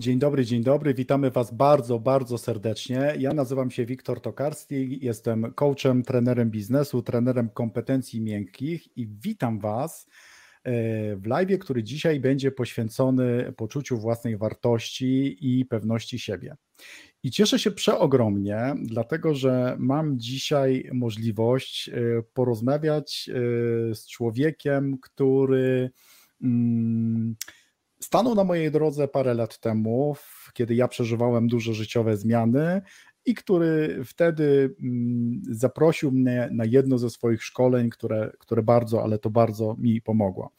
Dzień dobry, dzień dobry. Witamy Was bardzo, bardzo serdecznie. Ja nazywam się Wiktor Tokarski, jestem coachem, trenerem biznesu, trenerem kompetencji miękkich i witam Was e, w live, który dzisiaj będzie poświęcony poczuciu własnej wartości i pewności siebie. I cieszę się przeogromnie, dlatego że mam dzisiaj możliwość e, porozmawiać e, z człowiekiem, który. Mm, stanął na mojej drodze parę lat temu, kiedy ja przeżywałem duże życiowe zmiany i który wtedy mm, zaprosił mnie na jedno ze swoich szkoleń, które, które bardzo, ale to bardzo mi pomogło.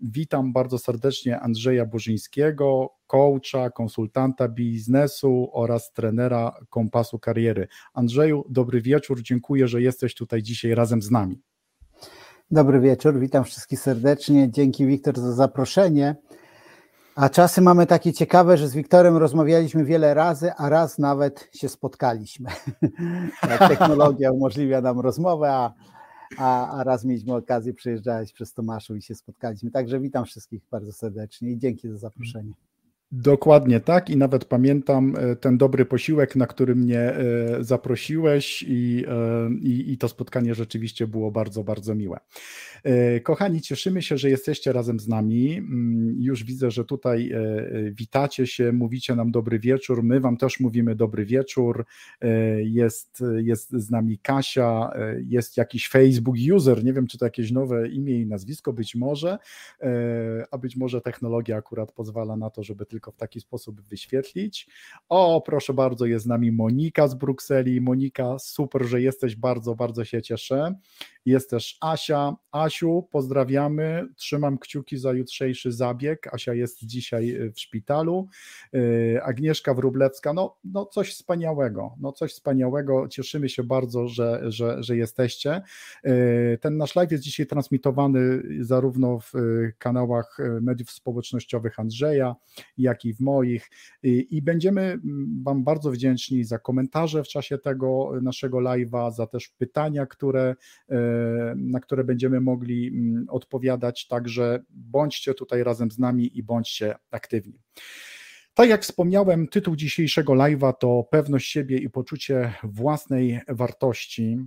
Witam bardzo serdecznie Andrzeja Bożyńskiego, coacha, konsultanta biznesu oraz trenera kompasu kariery. Andrzeju, dobry wieczór, dziękuję, że jesteś tutaj dzisiaj razem z nami. Dobry wieczór, witam wszystkich serdecznie. Dzięki Wiktor za zaproszenie. A czasy mamy takie ciekawe, że z Wiktorem rozmawialiśmy wiele razy, a raz nawet się spotkaliśmy. technologia umożliwia nam rozmowę, a, a, a raz mieliśmy okazję przyjeżdżać przez Tomaszu i się spotkaliśmy. Także witam wszystkich bardzo serdecznie i dzięki za zaproszenie. Dokładnie tak i nawet pamiętam e, ten dobry posiłek, na który mnie e, zaprosiłeś i, e, i, i, to spotkanie rzeczywiście było bardzo, bardzo miłe. Kochani, cieszymy się, że jesteście razem z nami. Mm, już widzę, że tutaj witacie się, mówicie nam dobry wieczór. My Wam też mówimy dobry wieczór. Jest, jest z nami Kasia, jest jakiś Facebook user, nie wiem, czy to jakieś nowe imię i nazwisko, być może, a być może technologia akurat pozwala na to, żeby tylko tylko w taki sposób wyświetlić. O, proszę bardzo, jest z nami Monika z Brukseli. Monika, super, że jesteś, bardzo, bardzo się cieszę. Jest też Asia. Asiu, pozdrawiamy. Trzymam kciuki za jutrzejszy zabieg. Asia jest dzisiaj y, w szpitalu. Y, Agnieszka Wrublewska, no, no coś wspaniałego, no coś wspaniałego. Cieszymy się bardzo, że, że, że jesteście. Y, ten nasz live jest dzisiaj transmitowany zarówno w kanałach mediów społecznościowych Andrzeja, jak i w moich. I będziemy mm, Wam bardzo wdzięczni za komentarze w czasie tego naszego live'a, za też pytania, które na które będziemy mogli mm, odpowiadać. Także bądźcie tutaj razem z nami i bądźcie aktywni. Tak jak wspomniałem, tytuł dzisiejszego live'a to pewność siebie i poczucie własnej wartości.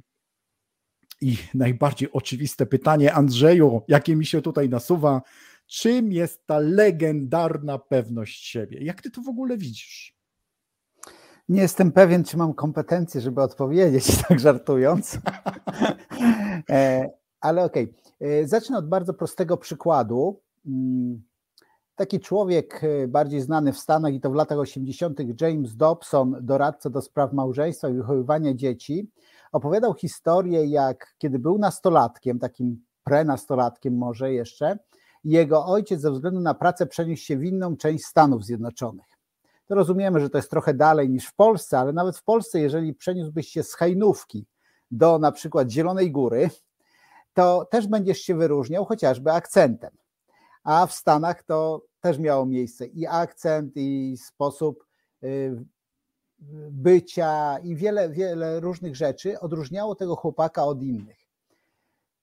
I najbardziej oczywiste pytanie, Andrzeju, jakie mi się tutaj nasuwa, czym jest ta legendarna pewność siebie? Jak ty to w ogóle widzisz? Nie jestem pewien, czy mam kompetencje, żeby odpowiedzieć, tak żartując. E, ale okej. Okay. E, zacznę od bardzo prostego przykładu. Mm, taki człowiek e, bardziej znany w Stanach i to w latach 80., James Dobson, doradca do spraw małżeństwa i wychowywania dzieci, opowiadał historię, jak kiedy był nastolatkiem, takim prenastolatkiem może jeszcze, jego ojciec ze względu na pracę przeniósł się w inną część Stanów Zjednoczonych to rozumiemy, że to jest trochę dalej niż w Polsce, ale nawet w Polsce, jeżeli przeniósłbyś się z Hajnówki do na przykład Zielonej Góry, to też będziesz się wyróżniał chociażby akcentem. A w Stanach to też miało miejsce i akcent, i sposób y, bycia, i wiele, wiele różnych rzeczy odróżniało tego chłopaka od innych.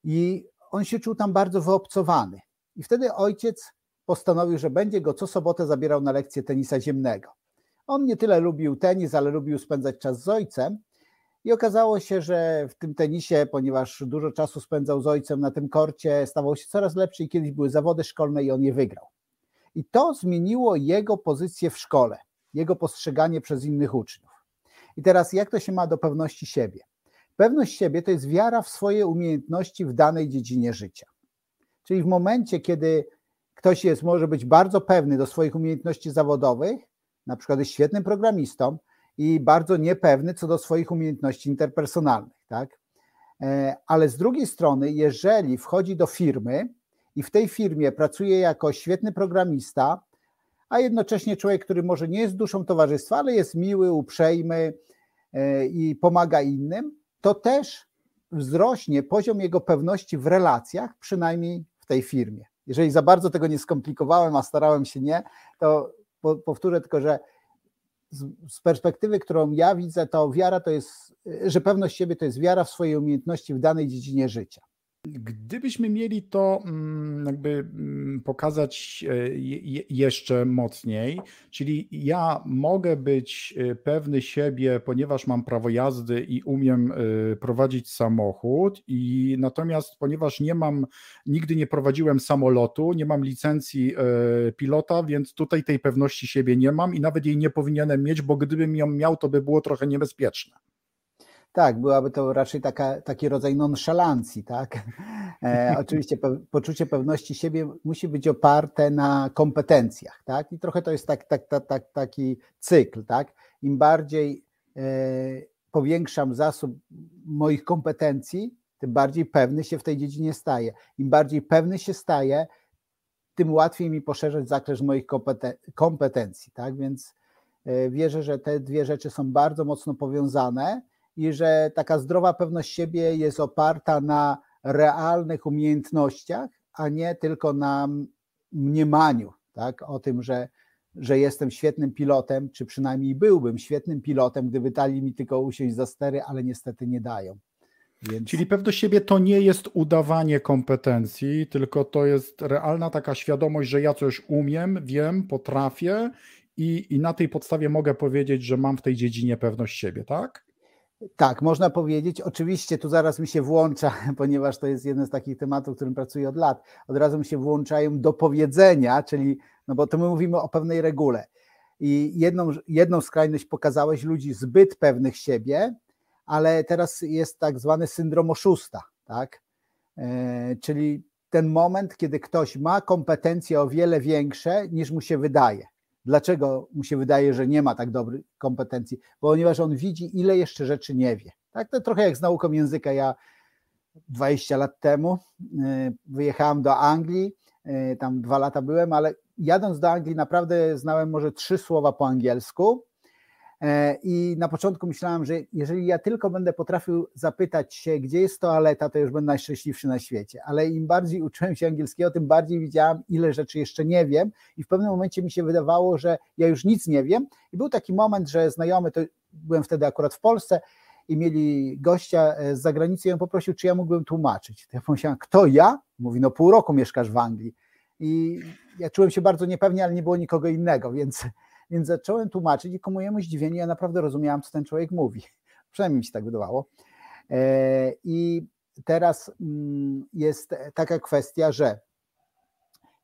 I on się czuł tam bardzo wyobcowany. I wtedy ojciec postanowił, że będzie go co sobotę zabierał na lekcję tenisa ziemnego. On nie tyle lubił tenis, ale lubił spędzać czas z ojcem. I okazało się, że w tym tenisie, ponieważ dużo czasu spędzał z ojcem na tym korcie, stawał się coraz lepszy i kiedyś były zawody szkolne i on je wygrał. I to zmieniło jego pozycję w szkole, jego postrzeganie przez innych uczniów. I teraz jak to się ma do pewności siebie? Pewność siebie to jest wiara w swoje umiejętności w danej dziedzinie życia. Czyli w momencie, kiedy ktoś jest, może być bardzo pewny do swoich umiejętności zawodowych, na przykład jest świetnym programistą i bardzo niepewny co do swoich umiejętności interpersonalnych, tak? E, ale z drugiej strony, jeżeli wchodzi do firmy i w tej firmie pracuje jako świetny programista, a jednocześnie człowiek, który może nie jest duszą towarzystwa, ale jest miły, uprzejmy e, i pomaga innym, to też wzrośnie poziom jego pewności w relacjach, przynajmniej w tej firmie. Jeżeli za bardzo tego nie skomplikowałem, a starałem się nie, to powtórzę tylko, że z perspektywy, którą ja widzę, to wiara to jest, że pewność siebie to jest wiara w swoje umiejętności w danej dziedzinie życia. Gdybyśmy mieli to mm, jakby mm, pokazać e, jeszcze mocniej, czyli ja mogę być e, pewny siebie, ponieważ mam prawo jazdy i umiem e, prowadzić samochód, i natomiast ponieważ nie mam, nigdy nie prowadziłem samolotu, nie mam licencji pilota, więc tutaj tej pewności siebie nie mam i nawet jej nie powinienem mieć, bo gdybym ją miał, to by było trochę niebezpieczne. Tak, byłaby to raczej taka, taki rodzaj nonszalancji, tak? E, oczywiście pe, poczucie pewności siebie musi być oparte na kompetencjach, tak? I trochę to jest tak, tak, tak, tak taki cykl, tak? Im bardziej e, powiększam zasób moich kompetencji, tym bardziej pewny się w tej dziedzinie staję. Im bardziej pewny się staję, tym łatwiej mi poszerzać zakres moich kompeten kompetencji, tak? Więc e, wierzę, że te dwie rzeczy są bardzo mocno powiązane i że taka zdrowa pewność siebie jest oparta na realnych umiejętnościach, a nie tylko na mniemaniu, tak? o tym, że, że jestem świetnym pilotem, czy przynajmniej byłbym świetnym pilotem, gdyby dali mi tylko usiąść za stery, ale niestety nie dają. Więc... Czyli pewność siebie to nie jest udawanie kompetencji, tylko to jest realna taka świadomość, że ja coś umiem, wiem, potrafię i, i na tej podstawie mogę powiedzieć, że mam w tej dziedzinie pewność siebie, tak? Tak, można powiedzieć. Oczywiście tu zaraz mi się włącza, ponieważ to jest jeden z takich tematów, którym pracuję od lat. Od razu mi się włączają do powiedzenia, czyli, no bo to my mówimy o pewnej regule. I jedną, jedną skrajność pokazałeś ludzi zbyt pewnych siebie, ale teraz jest tak zwany syndrom oszusta, tak? E, czyli ten moment, kiedy ktoś ma kompetencje o wiele większe niż mu się wydaje. Dlaczego mu się wydaje, że nie ma tak dobrych kompetencji? Ponieważ on widzi, ile jeszcze rzeczy nie wie. Tak, to trochę jak z nauką języka. Ja 20 lat temu y, wyjechałem do Anglii, y, tam dwa lata byłem, ale jadąc do Anglii naprawdę znałem może trzy słowa po angielsku I na początku myślałem, że jeżeli ja tylko będę potrafił zapytać się, gdzie jest toaleta, to już będę najszczęśliwszy na świecie. Ale im bardziej uczyłem się angielskiego, tym bardziej widziałem, ile rzeczy jeszcze nie wiem. I w pewnym momencie mi się wydawało, że ja już nic nie wiem. I był taki moment, że znajomy, to byłem wtedy akurat w Polsce, i mieli gościa e, z zagranicy i on poprosił, czy ja mógłbym tłumaczyć. To ja pomyślałem, kto ja? Mówi, no pół roku mieszkasz w Anglii. I ja czułem się bardzo niepewnie, ale nie było nikogo innego, więc więc zacząłem tłumaczyć i ku mojemu zdziwieniu ja naprawdę rozumiałam, co ten człowiek mówi. Przynajmniej mi się tak wydawało. E, I teraz mm, jest taka kwestia, że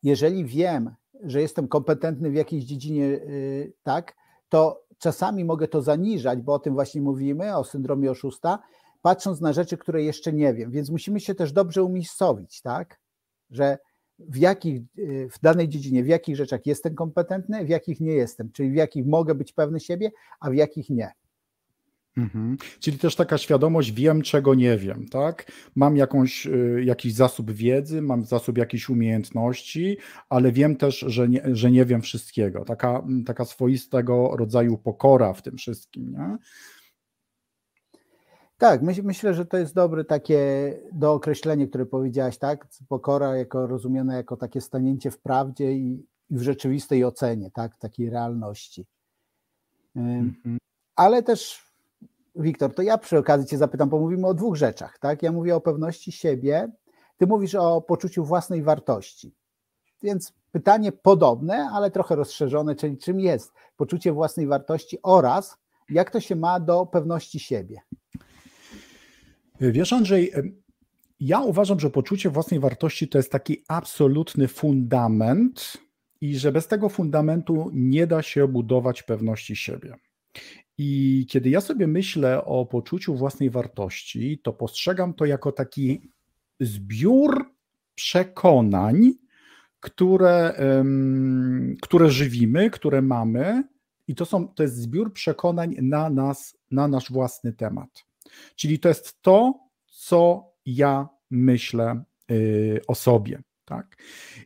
jeżeli wiem, że jestem kompetentny w jakiejś dziedzinie, y, tak, to czasami mogę to zaniżać, bo o tym właśnie mówimy, o syndromie oszusta, patrząc na rzeczy, które jeszcze nie wiem. Więc musimy się też dobrze umiejscowić, tak? Że w jakich y, w danej dziedzinie, w jakich rzeczach jestem kompetentny, w jakich nie jestem, czyli w jakich mogę być pewny siebie, a w jakich nie. Mhm. Czyli też taka świadomość, wiem czego nie wiem, tak? Mam jakąś, y, jakiś zasób wiedzy, mam zasób jakichś umiejętności, ale wiem też, że nie, że nie wiem wszystkiego. Taka, taka swoistego rodzaju pokora w tym wszystkim, nie? Tak, myśl, myślę, że to jest dobre takie dookreślenie, które powiedziałaś, tak? Pokora jako rozumiane jako takie stanięcie w prawdzie i, i w rzeczywistej ocenie, tak? Takiej realności. Mhm. Ale też, Wiktor, to ja przy okazji Cię zapytam, bo mówimy o dwóch rzeczach, tak? Ja mówię o pewności siebie, Ty mówisz o poczuciu własnej wartości. Więc pytanie podobne, ale trochę rozszerzone, czyli czym jest poczucie własnej wartości oraz jak to się ma do pewności siebie. Wiesz, Andrzej, ja uważam, że poczucie własnej wartości to jest taki absolutny fundament i że bez tego fundamentu nie da się budować pewności siebie. I kiedy ja sobie myślę o poczuciu własnej wartości, to postrzegam to jako taki zbiór przekonań, które, które żywimy, które mamy, i to, są, to jest zbiór przekonań na nas, na nasz własny temat. Czyli to jest to, co ja myślę y, o sobie. Tak?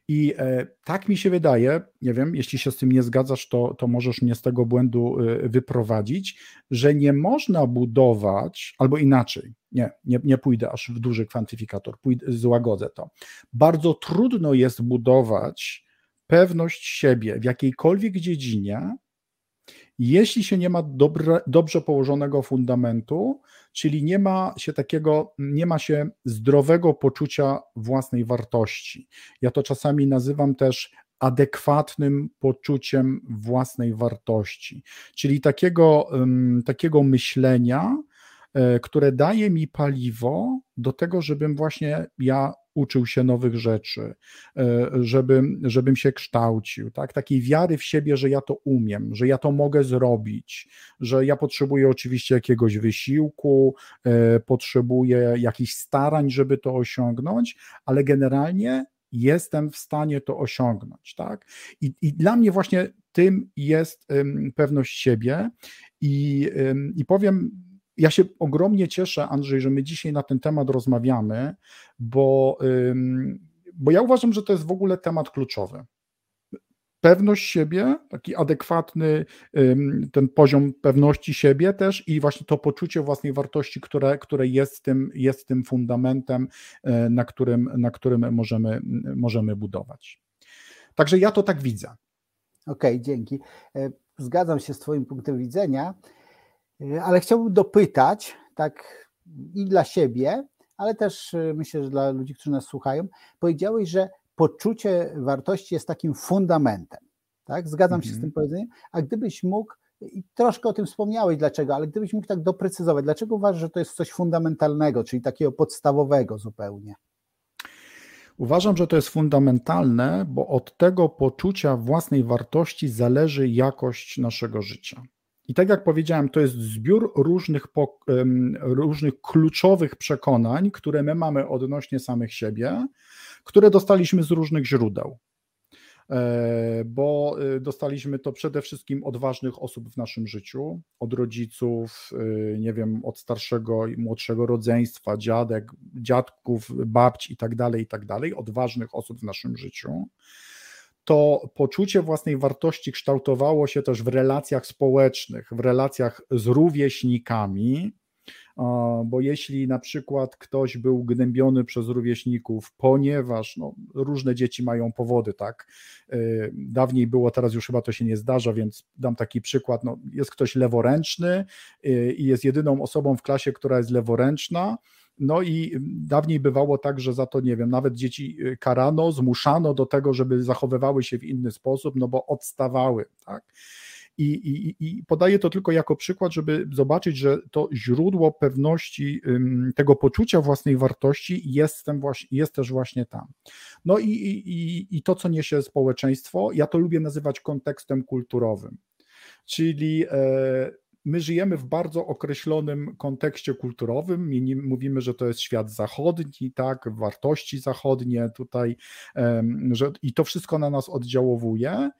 I e, tak mi się wydaje, nie wiem, jeśli się z tym nie zgadzasz, to, to możesz mnie z tego błędu y, wyprowadzić, że nie można budować, albo inaczej, nie, nie, nie pójdę aż w duży kwantyfikator, pójdę, złagodzę to. Bardzo trudno jest budować pewność siebie w jakiejkolwiek dziedzinie, jeśli się nie ma dobrze położonego fundamentu, czyli nie ma się takiego, nie ma się zdrowego poczucia własnej wartości. Ja to czasami nazywam też adekwatnym poczuciem własnej wartości, czyli takiego, takiego myślenia, które daje mi paliwo do tego, żebym właśnie ja uczył się nowych rzeczy, e, żebym, żebym się kształcił, tak? takiej wiary w siebie, że ja to umiem, że ja to mogę zrobić, że ja potrzebuję oczywiście jakiegoś wysiłku, e, potrzebuję jakichś starań, żeby to osiągnąć, ale generalnie jestem w stanie to osiągnąć, tak? I, i dla mnie właśnie tym jest pewność siebie i, i powiem, ja się ogromnie cieszę, Andrzej, że my dzisiaj na ten temat rozmawiamy, bo, bo ja uważam, że to jest w ogóle temat kluczowy pewność siebie, taki adekwatny ten poziom pewności siebie też i właśnie to poczucie własnej wartości, które, które jest, tym, jest tym fundamentem, e, na którym, na którym możemy, możemy budować. Także ja to tak widzę. Okej, okay, dzięki. E, zgadzam się z Twoim punktem widzenia, ale chciałbym dopytać, tak i dla siebie, ale też myślę, że dla ludzi, którzy nas słuchają. Powiedziałeś, że poczucie wartości jest takim fundamentem. Tak? Zgadzam się z mhm. tym powiedzeniem. A gdybyś mógł, i troszkę o tym wspomniałeś, dlaczego, ale gdybyś mógł tak doprecyzować, dlaczego uważasz, że to jest coś fundamentalnego, czyli takiego podstawowego zupełnie? Uważam, że to jest fundamentalne, bo od tego poczucia własnej wartości zależy jakość naszego życia. I tak jak powiedziałem, to jest zbiór różnych, różnych kluczowych przekonań, które my mamy odnośnie samych siebie, które dostaliśmy z różnych źródeł. E, bo e, dostaliśmy to przede wszystkim od ważnych osób w naszym życiu, od rodziców, e, nie wiem, od starszego i młodszego rodzeństwa, dziadek, dziadków, babci i tak dalej, i tak dalej, od ważnych osób w naszym życiu. To poczucie własnej wartości kształtowało się też w relacjach społecznych, w relacjach z rówieśnikami, bo jeśli na przykład ktoś był gnębiony przez rówieśników, ponieważ no, różne dzieci mają powody, tak, y, dawniej było, teraz już chyba to się nie zdarza, więc dam taki przykład, no, jest ktoś leworęczny y, i jest jedyną osobą w klasie, która jest leworęczna, no i dawniej bywało tak, że za to, nie wiem, nawet dzieci y, karano, zmuszano do tego, żeby zachowywały się w inny sposób, no bo odstawały, tak. I, i, I podaję to tylko jako przykład, żeby zobaczyć, że to źródło pewności, tego poczucia własnej wartości jest, jest też właśnie tam. No i, i, i to, co niesie społeczeństwo, ja to lubię nazywać kontekstem kulturowym. Czyli e, my żyjemy w bardzo określonym kontekście kulturowym. Mówimy, że to jest świat zachodni, tak, wartości zachodnie tutaj, że, i to wszystko na nas oddziałowuje.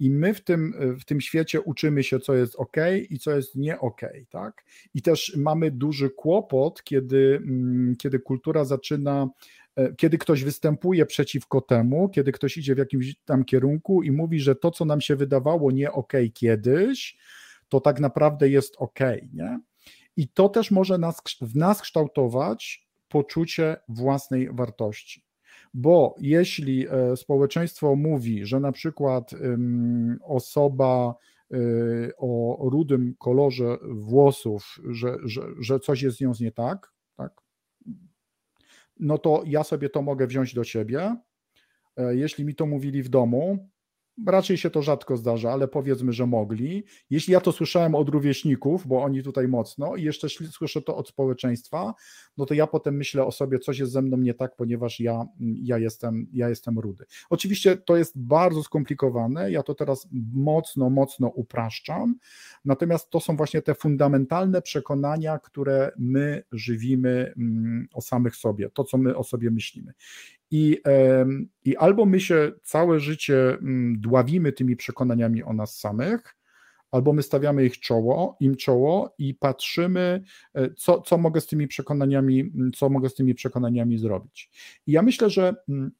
I my w tym, w tym świecie uczymy się, co jest ok i co jest nie ok, tak? I też mamy duży kłopot, kiedy, mm, kiedy kultura zaczyna e, kiedy ktoś występuje przeciwko temu, kiedy ktoś idzie w jakimś tam kierunku i mówi, że to, co nam się wydawało nie ok kiedyś, to tak naprawdę jest ok, nie? I to też może nas, w nas kształtować poczucie własnej wartości bo jeśli e, społeczeństwo mówi, że na przykład osoba e, o rudym kolorze włosów, że, że, że coś jest z nią nie tak, tak, no to ja sobie to mogę wziąć do siebie. E, jeśli mi to mówili w domu, Raczej się to rzadko zdarza, ale powiedzmy, że mogli. Jeśli ja to słyszałem od rówieśników, bo oni tutaj mocno, i jeszcze słyszę to od społeczeństwa, no to ja potem myślę o sobie, coś jest ze mną nie tak, ponieważ ja, ja, jestem, ja jestem rudy. Oczywiście to jest bardzo skomplikowane, ja to teraz mocno, mocno upraszczam, natomiast to są właśnie te fundamentalne przekonania, które my żywimy mm, o samych sobie, to co my o sobie myślimy. I, I albo my się całe życie mm, dławimy tymi przekonaniami o nas samych, albo my stawiamy ich czoło, im czoło i patrzymy, e, co, co mogę z tymi przekonaniami, mm, co mogę z tymi przekonaniami zrobić. I ja myślę, że mm,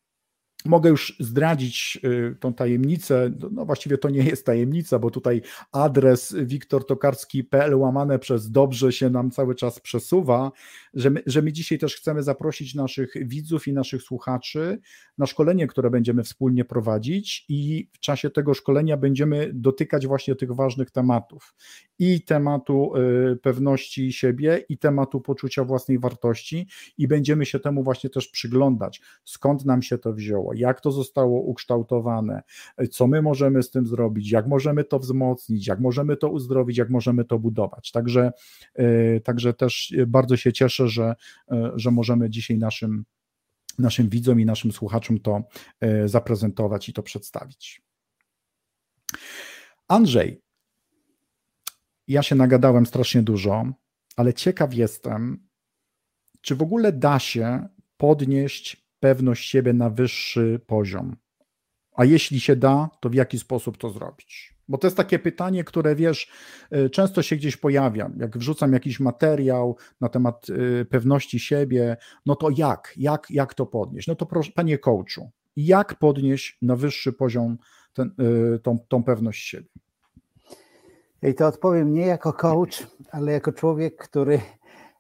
Mogę już zdradzić y, tą tajemnicę, no właściwie to nie jest tajemnica, bo tutaj adres wiktortokarski.pl łamane przez dobrze się nam cały czas przesuwa, że my, że my dzisiaj też chcemy zaprosić naszych widzów i naszych słuchaczy na szkolenie, które będziemy wspólnie prowadzić i w czasie tego szkolenia będziemy dotykać właśnie tych ważnych tematów. I tematu y, pewności siebie i tematu poczucia własnej wartości i będziemy się temu właśnie też przyglądać, skąd nam się to wzięło, jak to zostało ukształtowane, co my możemy z tym zrobić, jak możemy to wzmocnić, jak możemy to uzdrowić, jak możemy to budować. Także, y, także też bardzo się cieszę, że, y, że możemy dzisiaj naszym, naszym widzom i naszym słuchaczom to y, zaprezentować i to przedstawić. Andrzej, ja się nagadałem strasznie dużo, ale ciekaw jestem, czy w ogóle da się podnieść pewność siebie na wyższy poziom? A jeśli się da, to w jaki sposób to zrobić? Bo to jest takie pytanie, które wiesz, y, często się gdzieś pojawia. Jak wrzucam jakiś materiał na temat y, pewności siebie, no to jak? Jak, jak to podnieść? No to proszę, panie coachu, jak podnieść na wyższy poziom ten, y, tą, tą pewność siebie? I to odpowiem nie jako coach, ale jako człowiek, który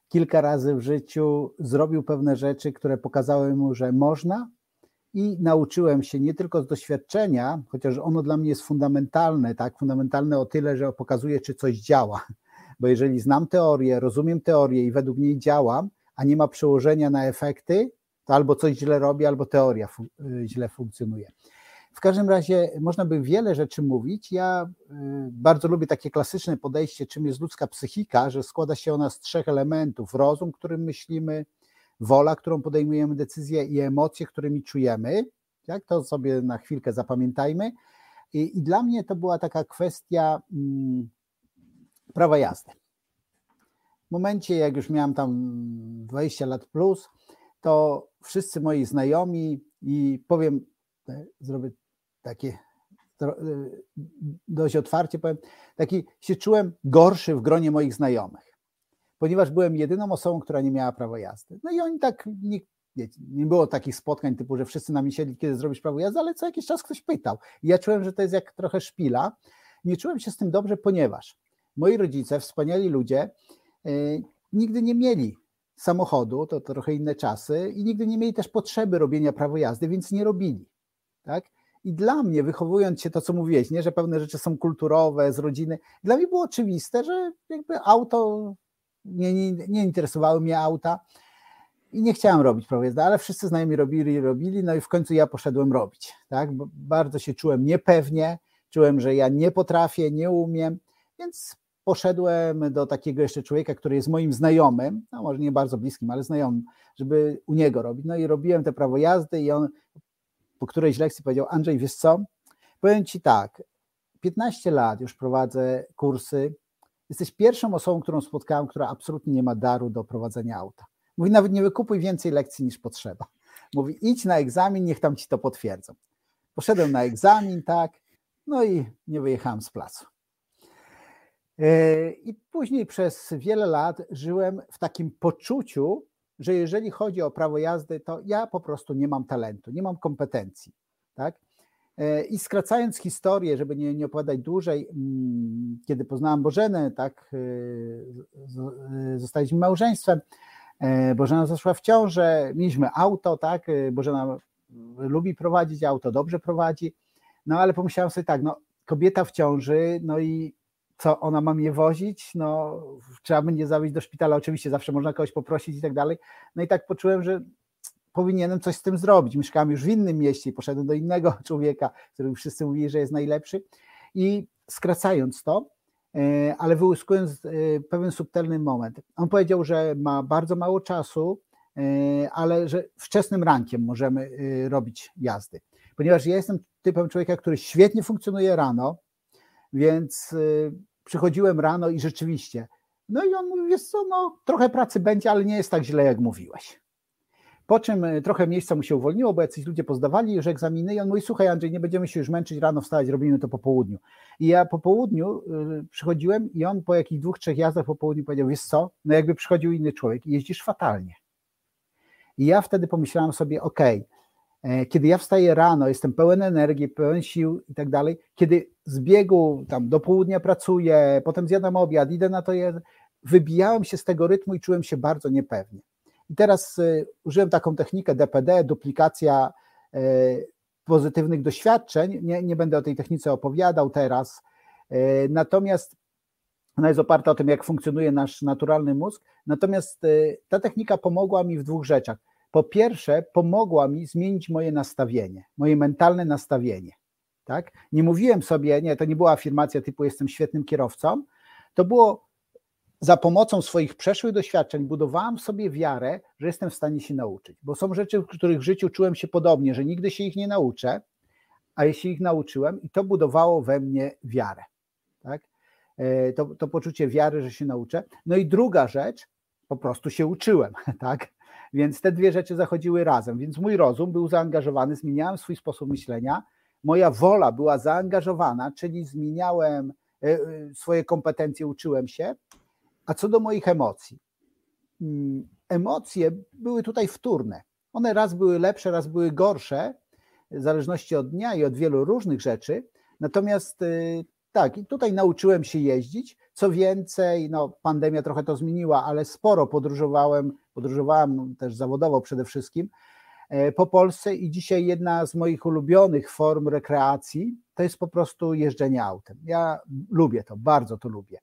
kilka razy w życiu zrobił pewne rzeczy, które pokazały mu, że można, i nauczyłem się nie tylko z doświadczenia, chociaż ono dla mnie jest fundamentalne, tak, fundamentalne o tyle, że pokazuje, czy coś działa. Bo jeżeli znam teorię, rozumiem teorię i według niej działam, a nie ma przełożenia na efekty, to albo coś źle robię, albo teoria fu źle funkcjonuje. W każdym razie można by wiele rzeczy mówić. Ja y, bardzo lubię takie klasyczne podejście, czym jest ludzka psychika, że składa się ona z trzech elementów: rozum, którym myślimy, wola, którą podejmujemy decyzję i emocje, którymi czujemy. Tak, to sobie na chwilkę zapamiętajmy. I, i dla mnie to była taka kwestia mm, prawa jazdy. W momencie, jak już miałem tam 20 lat plus, to wszyscy moi znajomi i powiem, e, zrobię takie e, dość otwarcie powiem, taki się czułem gorszy w gronie moich znajomych ponieważ byłem jedyną osobą, która nie miała prawa jazdy. No i oni tak, nie, nie było takich spotkań typu, że wszyscy na siedli, kiedy zrobisz prawo jazdy, ale co jakiś czas ktoś pytał. I ja czułem, że to jest jak trochę szpila. Nie czułem się z tym dobrze, ponieważ moi rodzice, wspaniali ludzie, yy, nigdy nie mieli samochodu, to, to trochę inne czasy, i nigdy nie mieli też potrzeby robienia prawa jazdy, więc nie robili. Tak? I dla mnie, wychowując się to, co mówiłeś, nie, że pewne rzeczy są kulturowe, z rodziny, dla mnie było oczywiste, że jakby auto nie, nie, nie interesowały mnie auta i nie chciałem robić prawa jazdy, ale wszyscy znajomi robili i robili, no i w końcu ja poszedłem robić, tak, Bo bardzo się czułem niepewnie, czułem, że ja nie potrafię, nie umiem, więc poszedłem do takiego jeszcze człowieka, który jest moim znajomym, no może nie bardzo bliskim, ale znajomym, żeby u niego robić, no i robiłem te prawo jazdy i on po którejś lekcji powiedział, Andrzej, wiesz co, powiem Ci tak, 15 lat już prowadzę kursy Jesteś pierwszą osobą, którą spotkałem, która absolutnie nie ma daru do prowadzenia auta. Mówi, nawet nie wykupuj więcej lekcji niż potrzeba. Mówi, idź na egzamin, niech tam ci to potwierdzą. Poszedłem na egzamin, tak, no i nie wyjechałem z placu. E, I później przez wiele lat żyłem w takim poczuciu, że jeżeli chodzi o prawo jazdy, to ja po prostu nie mam talentu, nie mam kompetencji. Tak? E, I skracając historię, żeby nie, nie opowiadać dłużej, mm, kiedy poznałam Bożenę, tak, e, e, zostaliśmy małżeństwem, Bożena zaszła w ciążę, mieliśmy auto, tak, Bożena lubi prowadzić auto, dobrze prowadzi, no ale pomyślałam sobie tak, no kobieta w ciąży, no i co, ona ma mnie wozić, no trzeba będzie zawieźć do szpitala, oczywiście zawsze można kogoś poprosić i tak dalej, no i tak poczułem, że powinienem coś z tym zrobić. Mieszkałem już w innym mieście i poszedłem do innego człowieka, który wszyscy mówili, że jest najlepszy. I skracając to, e, ale wyłyskując e, pewien subtelny moment. On powiedział, że ma bardzo mało czasu, e, ale że wczesnym rankiem możemy robić jazdy. Ponieważ ja jestem typem człowieka, który świetnie funkcjonuje rano, więc przychodziłem rano i rzeczywiście. No i on mówi, wiesz co, no trochę pracy będzie, ale nie jest tak źle, jak mówiłeś. Po czym e, trochę miejsca mu się uwolniło, bo jacyś ludzie pozdawali już egzaminy i on mówi, słuchaj Andrzej, nie będziemy się już męczyć, rano wstać, robimy to po południu. I ja po południu e, przychodziłem i on po jakichś dwóch, trzech jazdach po południu powiedział, wiesz co, no jakby przychodził inny człowiek, jeździsz fatalnie. I ja wtedy pomyślałem sobie, okej, E, kiedy ja wstaję rano, jestem pełen energii, pełen sił i tak dalej, kiedy z biegu tam do południa pracuję, potem zjadam obiad, idę na to, wybijałem się z tego rytmu i czułem się bardzo niepewnie. I teraz y, użyłem taką technikę DPD, duplikacja y, pozytywnych doświadczeń. Nie, nie będę o tej technice opowiadał teraz, y, natomiast ona jest oparta o tym, jak funkcjonuje nasz naturalny mózg. Natomiast ta technika pomogła mi w dwóch rzeczach. Po pierwsze, pomogła mi zmienić moje nastawienie, moje mentalne nastawienie. Tak? Nie mówiłem sobie, nie, to nie była afirmacja typu jestem świetnym kierowcą, to było za pomocą swoich przeszłych doświadczeń budowałem w sobie wiarę, że jestem w stanie się nauczyć. Bo są rzeczy, których w życiu czułem się podobnie, że nigdy się ich nie nauczę, a jeśli ich nauczyłem, i to budowało we mnie wiarę. Tak? E, to, to poczucie wiary, że się nauczę. No i druga rzecz, po prostu się uczyłem, tak? Więc te dwie rzeczy zachodziły razem. Więc mój rozum był zaangażowany, zmieniałem swój sposób myślenia, moja wola była zaangażowana, czyli zmieniałem e, e, swoje kompetencje, uczyłem się, a co do moich emocji? Mm, emocje były tutaj wtórne. One raz były lepsze, raz były gorsze, w zależności od dnia i od wielu różnych rzeczy. Natomiast y, tak, i tutaj nauczyłem się jeździć. Co więcej, no, pandemia trochę to zmieniła, ale sporo podróżowałem, podróżowałem też zawodowo przede wszystkim e, po Polsce i dzisiaj jedna z moich ulubionych form rekreacji to jest po prostu jeżdżenie autem. Ja lubię to, bardzo to lubię.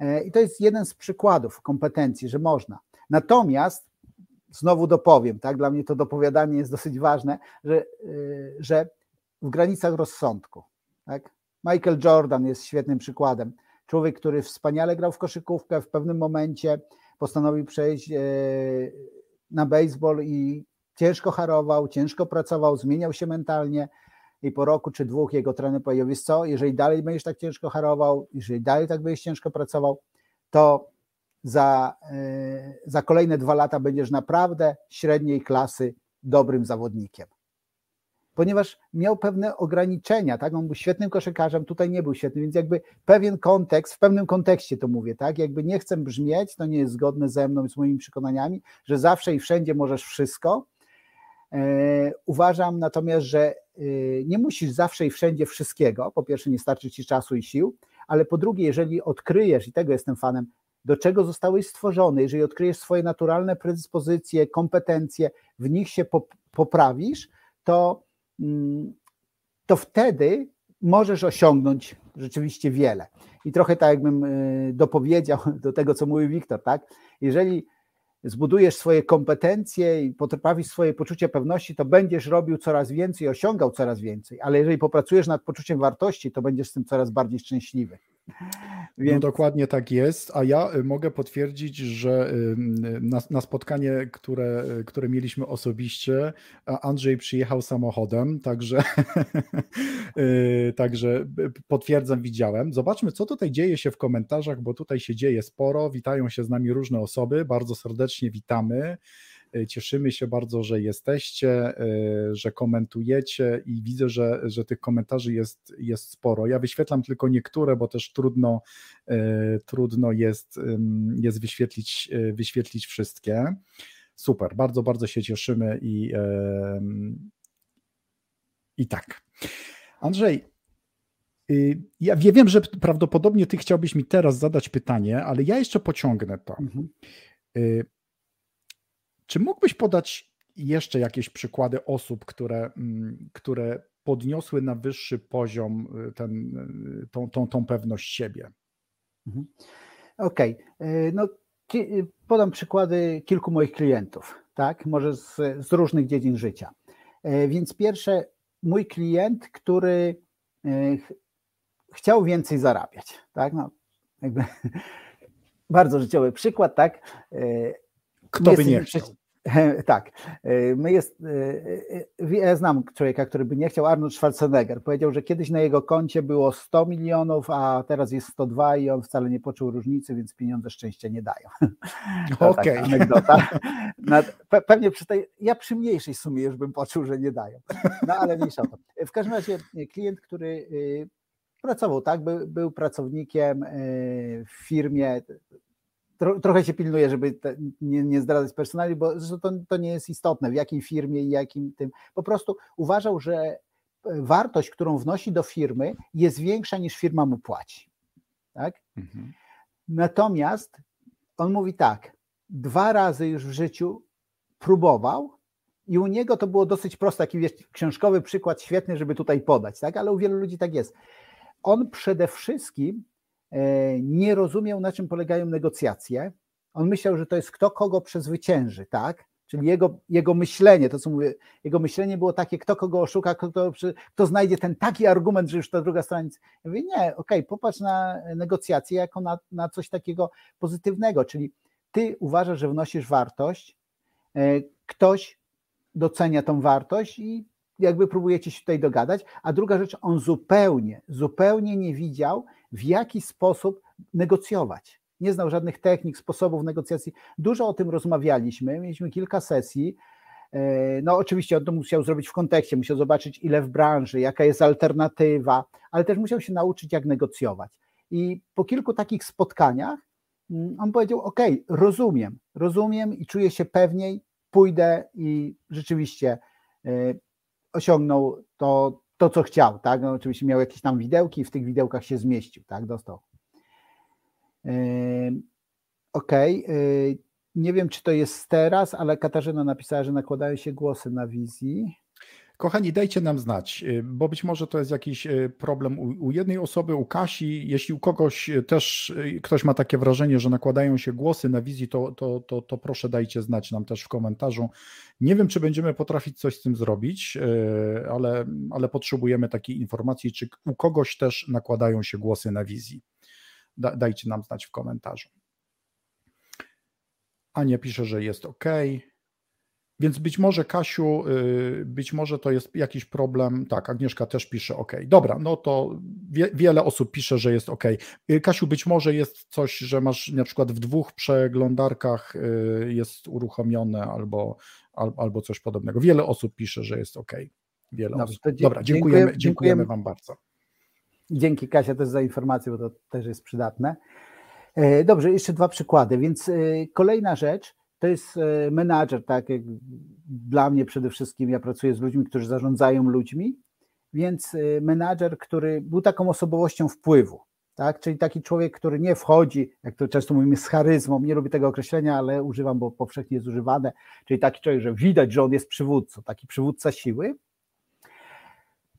E, I to jest jeden z przykładów kompetencji, że można. Natomiast znowu dopowiem, tak, dla mnie to dopowiadanie jest dosyć ważne, że, e, że w granicach rozsądku. Tak? Michael Jordan jest świetnym przykładem. Człowiek, który wspaniale grał w koszykówkę, w pewnym momencie postanowił przejść e, na baseball i ciężko harował, ciężko pracował, zmieniał się mentalnie, i po roku czy dwóch jego trener powiedział, wiesz co, jeżeli dalej będziesz tak ciężko harował, jeżeli dalej tak będziesz ciężko pracował, to za, e, za kolejne dwa lata będziesz naprawdę średniej klasy dobrym zawodnikiem. Ponieważ miał pewne ograniczenia, tak? On był świetnym koszykarzem, tutaj nie był świetny, więc jakby pewien kontekst, w pewnym kontekście to mówię, tak? Jakby nie chcę brzmieć, to nie jest zgodne ze mną z moimi przekonaniami, że zawsze i wszędzie możesz wszystko. E, uważam natomiast, że nie musisz zawsze i wszędzie wszystkiego. Po pierwsze, nie starczy ci czasu i sił, ale po drugie, jeżeli odkryjesz, i tego jestem fanem, do czego zostałeś stworzony, jeżeli odkryjesz swoje naturalne predyspozycje, kompetencje, w nich się poprawisz, to, mm, to wtedy możesz osiągnąć rzeczywiście wiele. I trochę tak jakbym y, dopowiedział do tego, co mówił Wiktor, tak? Jeżeli zbudujesz swoje kompetencje i poprawisz swoje poczucie pewności, to będziesz robił coraz więcej, osiągał coraz więcej, ale jeżeli popracujesz nad poczuciem wartości, to będziesz z tym coraz bardziej szczęśliwy. No Więc... No dokładnie tak jest, a ja y, mogę potwierdzić, że y, na, na, spotkanie, które, y, które mieliśmy osobiście, Andrzej przyjechał samochodem, także, także potwierdzam, widziałem. Zobaczmy, co tutaj dzieje się w komentarzach, bo tutaj się dzieje sporo. Witają się z nami różne osoby, bardzo serdecznie witamy. E, cieszymy się bardzo, że jesteście, e, że komentujecie i widzę, że, że tych komentarzy jest, jest sporo. Ja wyświetlam tylko niektóre, bo też trudno, e, trudno jest, jest wyświetlić, wyświetlić wszystkie. Super, bardzo, bardzo się cieszymy i, i tak. Andrzej, y, ja wiem, że prawdopodobnie ty chciałbyś mi teraz zadać pytanie, ale ja jeszcze pociągnę to. Mhm. Y, czy mógłbyś podać jeszcze jakieś przykłady osób, które, mm, które podniosły na wyższy poziom y, ten, y, tą, tą, tą pewność siebie? Mhm. Okej, okay. no podam przykłady kilku moich klientów, tak, może z, z różnych dziedzin życia. Więc pierwsze, mój klient, który chciał więcej zarabiać, tak, no, jakby bardzo życiowy przykład, tak. Kto by nie chciał? Tak. E, my jest, e, e, ja znam człowieka, który by nie chciał, Arnold Schwarzenegger. Powiedział, że kiedyś na jego koncie było 100 milionów, a teraz jest 102 i on wcale nie poczuł różnicy, więc pieniądze szczęścia nie dają. Okej. Okay. anegdota. Pewnie przy tej, ja przy mniejszej sumie już bym poczuł, że nie dają. No ale mniejsza o to. W każdym razie klient, który pracował, tak, był, był pracownikiem w firmie, tro, trochę się pilnuję, żeby te, nie, nie zdradzać personali, bo to, to nie jest istotne, w jakiej firmie i jakim tym. Po prostu uważał, że e, wartość, którą wnosi do firmy, jest większa niż firma mu płaci. Tak? Mhm. Natomiast on mówi tak, dwa razy już w życiu próbował i u niego to było dosyć proste, taki wiesz, książkowy przykład świetny, żeby tutaj podać, tak? ale u wielu ludzi tak jest. On przede wszystkim nie rozumiał, na czym polegają negocjacje. On myślał, że to jest kto kogo przezwycięży, tak? Czyli jego, jego myślenie, to co mówię, jego myślenie było takie, kto kogo oszuka, kto, kto znajdzie ten taki argument, że już ta druga strona nic. Ja mówię, nie, okej, okay, popatrz na negocjacje jako na, na coś takiego pozytywnego, czyli ty uważasz, że wnosisz wartość, e, ktoś docenia tą wartość i jakby próbujecie się tutaj dogadać. A druga rzecz, on zupełnie, zupełnie nie widział, w jaki sposób negocjować. Nie znał żadnych technik, sposobów negocjacji. Dużo o tym rozmawialiśmy, mieliśmy kilka sesji. E, no, oczywiście on to musiał zrobić w kontekście, musiał zobaczyć, ile w branży, jaka jest alternatywa, ale też musiał się nauczyć, jak negocjować. I po kilku takich spotkaniach mm, on powiedział: OK, rozumiem, rozumiem i czuję się pewniej, pójdę i rzeczywiście e, osiągnął to, to co chciał, tak? No, oczywiście miał jakieś tam widełki, w tych widełkach się zmieścił, tak? Dostał. E, okej. Okay. E, nie wiem, czy to jest teraz, ale Katarzyna napisała, że nakładają się głosy na wizji. Kochani, dajcie nam znać, y, bo być może to jest jakiś y, problem u, jednej osoby, u Kasi. Jeśli u kogoś y, też ktoś ma takie wrażenie, że nakładają się głosy na wizji, to, to, to, to proszę dajcie znać nam też w komentarzu. Nie wiem, czy będziemy potrafić coś z tym zrobić, ale, ale potrzebujemy takiej informacji, czy u kogoś też nakładają się głosy na wizji. Da, dajcie nam znać w komentarzu. Ania pisze, że jest ok. Więc być może, Kasiu, y, być może to jest jakiś problem. Tak, Agnieszka też pisze OK. Dobra, no to wie, wiele osób pisze, że jest OK. Y, Kasiu, być może jest coś, że masz na przykład w dwóch przeglądarkach y, jest uruchomione albo, albo coś podobnego. Wiele osób pisze, że jest OK. Wiele Dobrze, osób. Dobra, dziękujemy, dziękujemy, dziękujemy Wam bardzo. Dzięki Kasia też za informację, bo to też jest przydatne. E, dobrze, jeszcze dwa przykłady. Więc kolejna rzecz to jest e, menadżer, tak jak dla mnie przede wszystkim, ja pracuję z ludźmi, którzy zarządzają ludźmi, więc e, menadżer, który był taką osobowością wpływu, tak? czyli taki człowiek, który nie wchodzi, jak to często mówimy, z charyzmą, nie lubię tego określenia, ale używam, bo powszechnie jest używane, czyli taki człowiek, że widać, że on jest przywódcą, taki przywódca siły.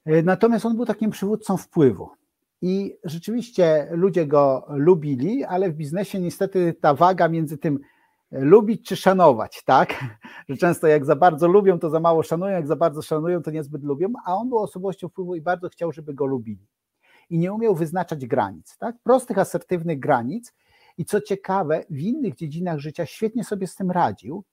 E, natomiast on był takim przywódcą wpływu. I rzeczywiście ludzie go lubili, ale w biznesie niestety ta waga między tym, lubić czy szanować, tak? Że często jak za bardzo lubią, to za mało szanują, jak za bardzo szanują, to niezbyt lubią, a on był osobowością wpływu i bardzo chciał, żeby go lubili. I nie umiał wyznaczać granic, tak? Prostych, asertywnych granic. I co ciekawe, w innych dziedzinach życia świetnie sobie z tym radził,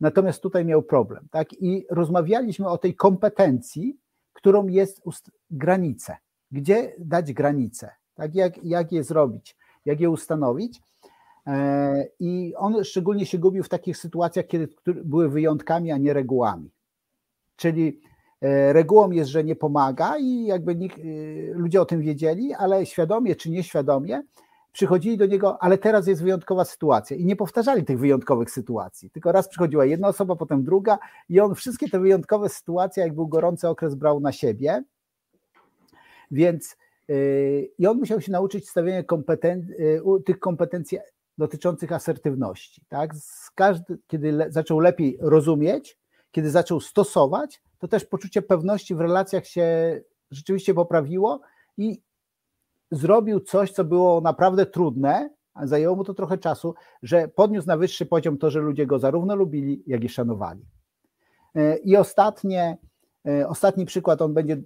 natomiast tutaj miał problem, tak? I rozmawialiśmy o tej kompetencji, którą jest granice. Gdzie dać granice, tak? Jak, jak je zrobić, jak je ustanowić. E, I on szczególnie się gubił w takich sytuacjach, kiedy były wyjątkami, a nie regułami. Czyli e, regułą jest, że nie pomaga i jakby nikt, e, ludzie o tym wiedzieli, ale świadomie czy nieświadomie przychodzili do niego, ale teraz jest wyjątkowa sytuacja. I nie powtarzali tych wyjątkowych sytuacji, tylko raz przychodziła jedna osoba, potem druga i on wszystkie te wyjątkowe sytuacje, jak był gorący okres, brał na siebie, więc i on musiał się nauczyć stawiania kompeten- tych kompetencji dotyczących asertywności. Tak? Każdy, kiedy le, zaczął lepiej rozumieć, kiedy zaczął stosować, to też poczucie pewności w relacjach się rzeczywiście poprawiło i zrobił coś, co było naprawdę trudne, a zajęło mu to trochę czasu, że podniósł na wyższy poziom to, że ludzie go zarówno lubili, jak i szanowali. E, I ostatnie, e, ostatni przykład, on będzie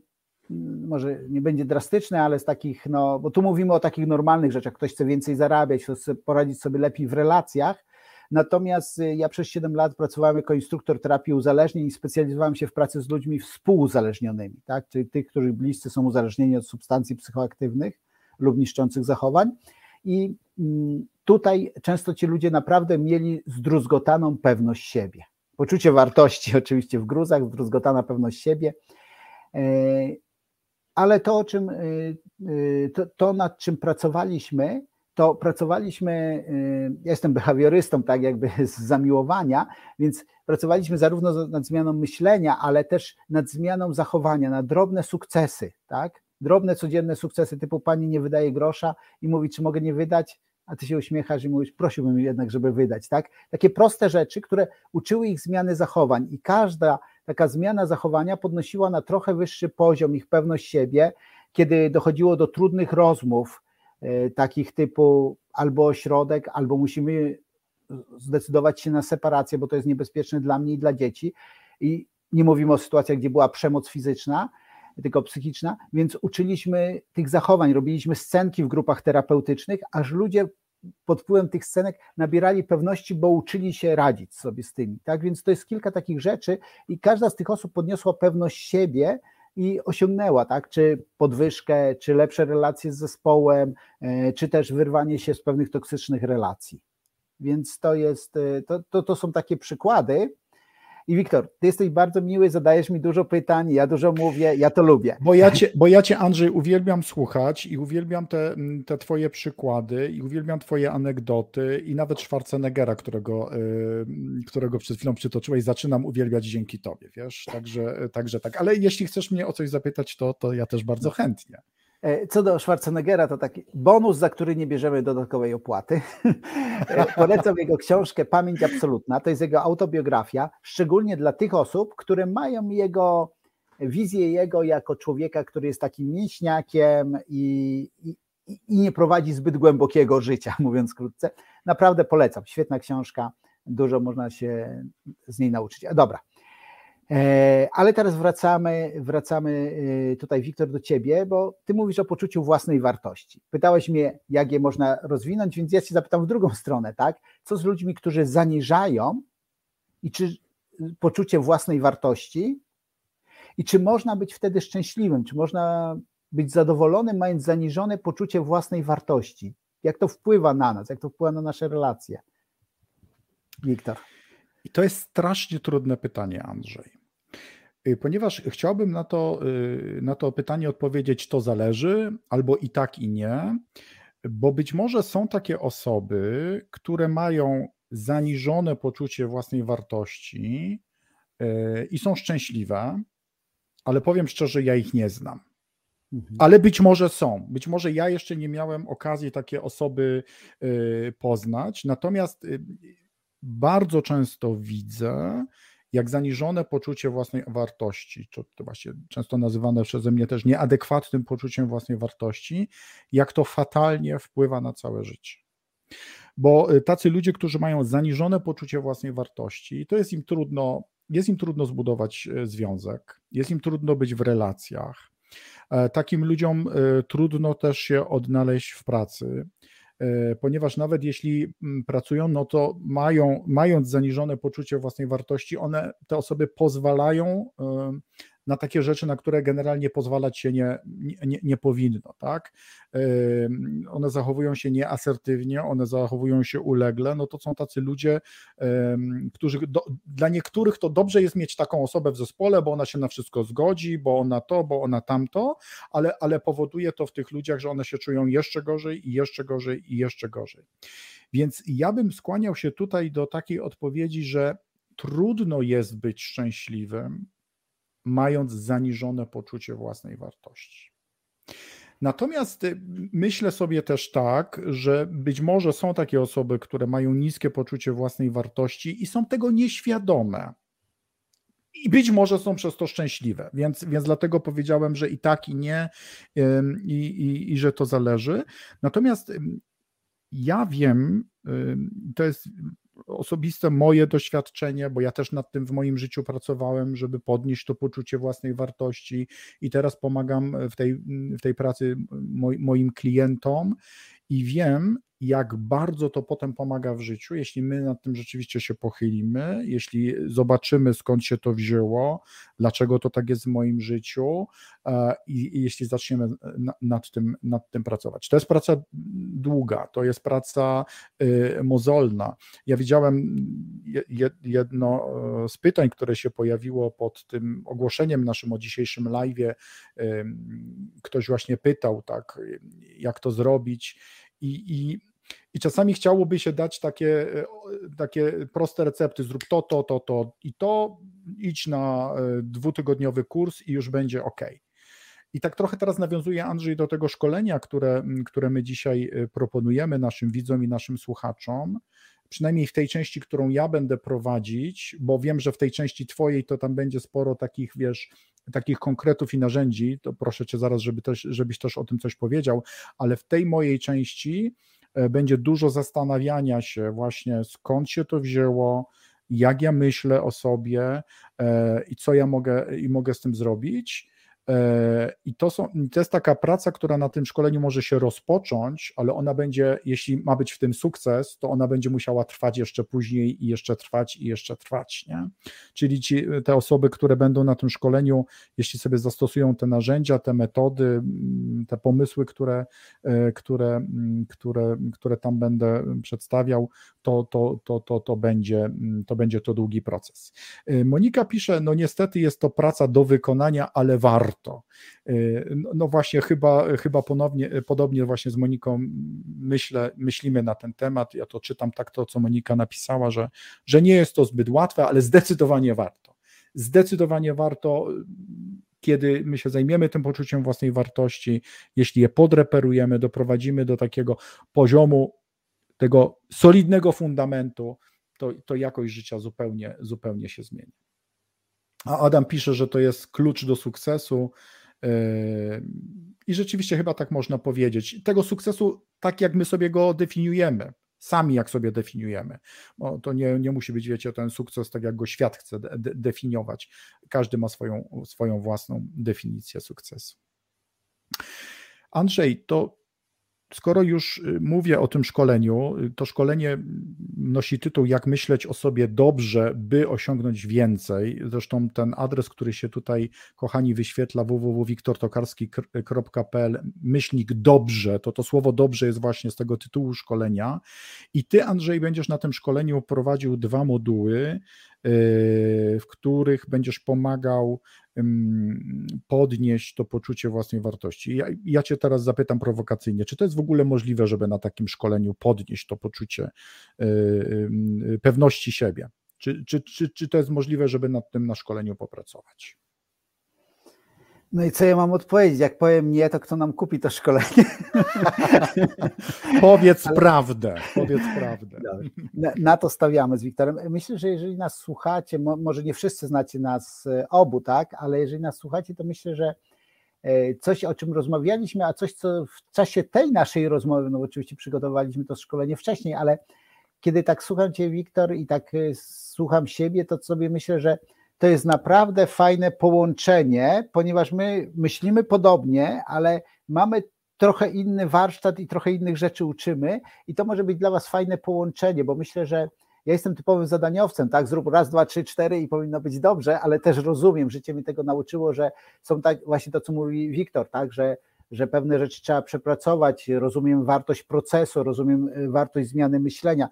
może nie będzie drastyczne, ale z takich, no, bo tu mówimy o takich normalnych rzeczach, ktoś chce więcej zarabiać, chce poradzić sobie lepiej w relacjach, natomiast y, ja przez 7 lat pracowałem jako instruktor terapii uzależnień i specjalizowałem się w pracy z ludźmi współuzależnionymi, tak, czyli tych, których bliscy są uzależnieni od substancji psychoaktywnych lub niszczących zachowań. I mm, tutaj często ci ludzie naprawdę mieli zdruzgotaną pewność siebie. Poczucie wartości oczywiście w gruzach, zdruzgotana pewność siebie, e, ale to, o czym, y, y, to, to, nad czym pracowaliśmy, to pracowaliśmy, ja jestem behawiorystą, tak jakby z zamiłowania, więc pracowaliśmy zarówno nad zmianą myślenia, ale też nad zmianą zachowania, na drobne sukcesy, tak? Drobne, codzienne sukcesy, typu pani nie wydaje grosza i mówi, czy mogę nie wydać, a ty się uśmiechasz i mówisz, prosiłbym jednak, żeby wydać, tak? Takie proste rzeczy, które uczyły ich zmiany zachowań i każda taka zmiana zachowania podnosiła na trochę wyższy poziom ich pewność siebie, kiedy dochodziło do trudnych rozmów, e, takich typu albo ośrodek, albo musimy zdecydować się na separację, bo to jest niebezpieczne dla mnie i dla dzieci. I nie mówimy o sytuacjach, gdzie była przemoc fizyczna, tylko psychiczna, więc uczyliśmy tych zachowań, robiliśmy scenki w grupach terapeutycznych, aż ludzie pod wpływem tych scenek nabierali pewności, bo uczyli się radzić sobie z tymi. Tak więc to jest kilka takich rzeczy i każda z tych osób podniosła pewność siebie i osiągnęła, tak, czy podwyżkę, czy lepsze relacje z zespołem, e, czy też wyrwanie się z pewnych toksycznych relacji. Więc to jest, e, to, to, to są takie przykłady, i Wiktor, ty jesteś bardzo miły, zadajesz mi dużo pytań, ja dużo mówię, ja to lubię. Bo ja cię, bo ja cię Andrzej, uwielbiam słuchać i uwielbiam te, te twoje przykłady i uwielbiam twoje anegdoty i nawet Schwarzeneggera, którego, yy, którego przed chwilą przytoczyłeś, zaczynam uwielbiać dzięki tobie, wiesz, także, także tak. Ale jeśli chcesz mnie o coś zapytać, to, to ja też bardzo chętnie. E, co do Schwarzeneggera, to taki bonus, za który nie bierzemy dodatkowej opłaty. E, polecam jego książkę Pamięć Absolutna. To jest jego autobiografia, szczególnie dla tych osób, które mają jego wizję jego jako człowieka, który jest takim mięśniakiem i, i, i nie prowadzi zbyt głębokiego życia, mówiąc krótce. Naprawdę polecam. Świetna książka, dużo można się z niej nauczyć. Dobra. E, ale teraz wracamy, wracamy e, tutaj, Wiktor, do ciebie, bo ty mówisz o poczuciu własnej wartości. Pytałeś mnie, jak je można rozwinąć, więc ja cię zapytam w drugą stronę, tak? Co z ludźmi, którzy zaniżają i czy poczucie własnej wartości i czy można być wtedy szczęśliwym, czy można być zadowolonym, mając zaniżone poczucie własnej wartości? Jak to wpływa na nas, jak to wpływa na nasze relacje? Wiktor. I to jest strasznie trudne pytanie, Andrzej. Y, ponieważ chciałbym na to, y, na to pytanie odpowiedzieć, to zależy, albo i tak, i nie, bo być może są takie osoby, które mają zaniżone poczucie własnej wartości y, i są szczęśliwe, ale powiem szczerze, ja ich nie znam. Mhm. Ale być może są. Być może ja jeszcze nie miałem okazji takie osoby poznać. Natomiast bardzo często widzę, jak zaniżone poczucie własnej wartości, to, to właśnie często nazywane przeze mnie też nieadekwatnym poczuciem własnej wartości, jak to fatalnie wpływa na całe życie. Bo y, tacy ludzie, którzy mają zaniżone poczucie własnej wartości, to jest im trudno, jest im trudno zbudować y, związek, jest im trudno być w relacjach. E, takim ludziom y, trudno też się odnaleźć w pracy. E, ponieważ nawet jeśli mm, pracują, no to mają, mając zaniżone poczucie własnej wartości, one, te osoby pozwalają na takie rzeczy, na które generalnie pozwalać się nie, nie, nie powinno. Tak? One zachowują się nieasertywnie, one zachowują się ulegle. No to są tacy ludzie, którzy do, dla niektórych to dobrze jest mieć taką osobę w zespole, bo ona się na wszystko zgodzi, bo ona to, bo ona tamto, ale, ale powoduje to w tych ludziach, że one się czują jeszcze gorzej i jeszcze gorzej i jeszcze gorzej. Więc ja bym skłaniał się tutaj do takiej odpowiedzi, że trudno jest być szczęśliwym, mając zaniżone poczucie własnej wartości. Natomiast y, myślę sobie też tak, że być może są takie osoby, które mają niskie poczucie własnej wartości i są tego nieświadome. I być może są przez to szczęśliwe, więc, więc dlatego powiedziałem, że i tak, i nie, i, i, i że to zależy. Natomiast ja wiem, to jest osobiste moje doświadczenie, bo ja też nad tym w moim życiu pracowałem, żeby podnieść to poczucie własnej wartości i teraz pomagam w tej, w tej pracy moim klientom i wiem, jak bardzo to potem pomaga w życiu, jeśli my nad tym rzeczywiście się pochylimy, jeśli zobaczymy skąd się to wzięło, dlaczego to tak jest w moim życiu e, i, i jeśli zaczniemy nad tym, nad tym pracować. To jest praca długa, to jest praca y, mozolna. Ja widziałem jedno e, z pytań, które się pojawiło pod tym ogłoszeniem naszym o dzisiejszym live. Ktoś właśnie pytał, tak, jak to zrobić I, i, i czasami chciałoby się dać takie, takie proste recepty, zrób to, to, to, to i to, idź na dwutygodniowy kurs i już będzie ok. I tak trochę teraz nawiązuje Andrzej do tego szkolenia, które, które my dzisiaj proponujemy naszym widzom i naszym słuchaczom, przynajmniej w tej części, którą ja będę prowadzić, bo wiem, że w tej części twojej to tam będzie sporo takich, wiesz, takich konkretów i narzędzi, to proszę cię zaraz, żeby też, żebyś też o tym coś powiedział, ale w tej mojej części e, będzie dużo zastanawiania się właśnie skąd się to wzięło, jak ja myślę o sobie e, i co ja mogę i mogę z tym zrobić I to, są, to jest taka praca, która na tym szkoleniu może się rozpocząć, ale ona będzie, jeśli ma być w tym sukces, to ona będzie musiała trwać jeszcze później i jeszcze trwać i jeszcze trwać. Nie? Czyli ci, te osoby, które będą na tym szkoleniu, jeśli sobie zastosują te narzędzia, te metody, mm, te pomysły, które, e, które, mm, które, które tam będę przedstawiał, to, to, to, to, to, będzie, mm, to będzie to długi proces. E, Monika pisze, no niestety jest to praca do wykonania, ale warto warto. Y, no, no właśnie, chyba, chyba ponownie, podobnie właśnie z Moniką myślę, myślimy na ten temat. Ja to czytam tak to, co Monika napisała, że, że nie jest to zbyt łatwe, ale zdecydowanie warto. Zdecydowanie warto kiedy my się zajmiemy tym poczuciem własnej wartości, jeśli je podreperujemy, doprowadzimy do takiego poziomu, tego solidnego fundamentu, to, to jakość życia zupełnie, zupełnie się zmieni. A Adam pisze, że to jest klucz do sukcesu. Yy, I rzeczywiście chyba tak można powiedzieć. Tego sukcesu, tak jak my sobie go definiujemy, sami jak sobie definiujemy. Bo to nie, nie musi być, wiecie, ten sukces tak jak go świat chce de definiować. Każdy ma swoją, swoją własną definicję sukcesu. Andrzej, to Skoro już y, mówię o tym szkoleniu, y, to szkolenie nosi tytuł Jak myśleć o sobie dobrze, by osiągnąć więcej. Zresztą ten adres, który się tutaj, kochani, wyświetla www.wiktortokarski.pl myślnik dobrze, to to słowo dobrze jest właśnie z tego tytułu szkolenia. I ty, Andrzej, będziesz na tym szkoleniu prowadził dwa moduły, y, w których będziesz pomagał podnieść to poczucie własnej wartości. Ja, ja Cię teraz zapytam prowokacyjnie, czy to jest w ogóle możliwe, żeby na takim szkoleniu podnieść to poczucie y, pewności siebie? Czy, czy, czy, czy to jest możliwe, żeby nad tym na szkoleniu popracować? No i co ja mam odpowiedzieć? Jak powiem nie, to kto nam kupi to szkolenie? powiedz Ale... prawdę, powiedz prawdę. Na, na, to stawiamy z Wiktorem. Myślę, że jeżeli nas słuchacie, mo, może nie wszyscy znacie nas e, obu, tak, ale jeżeli nas słuchacie, to myślę, że e, coś, o czym rozmawialiśmy, a coś, co w czasie tej naszej rozmowy, no oczywiście przygotowaliśmy to szkolenie wcześniej, ale kiedy tak słucham Cię, Wiktor, i tak e, słucham siebie, to sobie myślę, że to jest naprawdę fajne połączenie, ponieważ my myślimy podobnie, ale mamy trochę inny warsztat i trochę innych rzeczy uczymy i to może być dla Was fajne połączenie, bo myślę, że ja jestem typowym zadaniowcem, tak, zrób raz, dwa, trzy, cztery i powinno być dobrze, ale też rozumiem, życie mi tego nauczyło, że są tak właśnie to, co mówi Wiktor, tak, że, że pewne rzeczy trzeba przepracować, rozumiem wartość procesu, rozumiem y, wartość zmiany myślenia.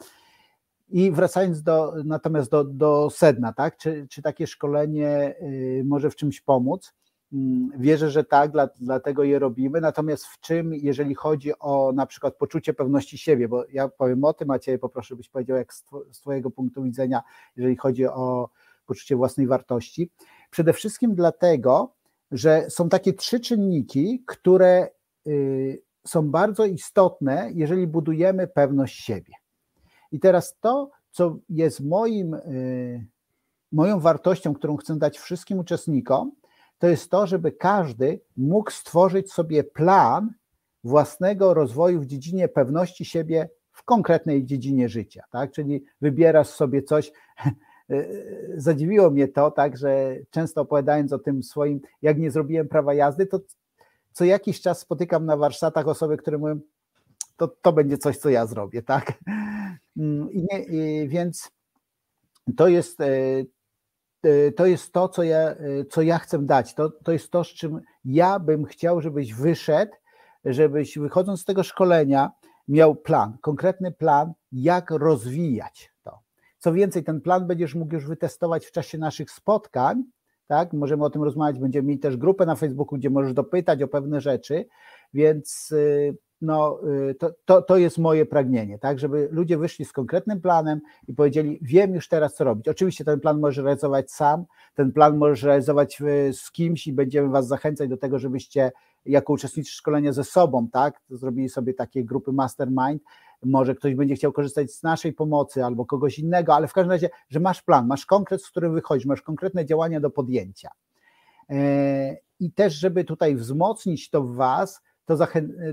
I wracając do, natomiast do, do sedna, tak? Czy, czy takie szkolenie y, może w czymś pomóc? Mm, wierzę, że tak, dla, dlatego je robimy. Natomiast w czym, jeżeli chodzi o na przykład poczucie pewności siebie, bo ja powiem o tym, a Cię poproszę, byś powiedział, jak z Twojego punktu widzenia, jeżeli chodzi o poczucie własnej wartości. Przede wszystkim dlatego, że są takie trzy czynniki, które y, są bardzo istotne, jeżeli budujemy pewność siebie. I teraz to, co jest moim, y, moją wartością, którą chcę dać wszystkim uczestnikom, to jest to, żeby każdy mógł stworzyć sobie plan własnego rozwoju w dziedzinie pewności siebie w konkretnej dziedzinie życia, tak? Czyli wybierasz sobie coś. Y, zadziwiło mnie to, tak, że często opowiadając o tym swoim, jak nie zrobiłem prawa jazdy, to co jakiś czas spotykam na warsztatach osoby, które mówią, to, to będzie coś, co ja zrobię, tak? Mm, nie, więc to jest, e, e, to jest to, co ja, e, co ja chcę dać. To, to jest to, z czym ja bym chciał, żebyś wyszedł, żebyś wychodząc z tego szkolenia miał plan, konkretny plan, jak rozwijać to. Co więcej, ten plan będziesz mógł już wytestować w czasie naszych spotkań, tak? Możemy o tym rozmawiać, będziemy mieli też grupę na Facebooku, gdzie możesz dopytać o pewne rzeczy, więc no, y, to, to, to jest moje pragnienie, tak, żeby ludzie wyszli z konkretnym planem i powiedzieli, wiem już teraz, co robić. Oczywiście ten plan możesz realizować sam, ten plan możesz realizować y, z kimś i będziemy Was zachęcać do tego, żebyście jako uczestnicy szkolenia ze sobą, tak, zrobili sobie takie grupy mastermind, może ktoś będzie chciał korzystać z naszej pomocy albo kogoś innego, ale w każdym razie, że masz plan, masz konkret, z którym wychodzisz, masz konkretne działania do podjęcia. E, I też, żeby tutaj wzmocnić to w Was, to,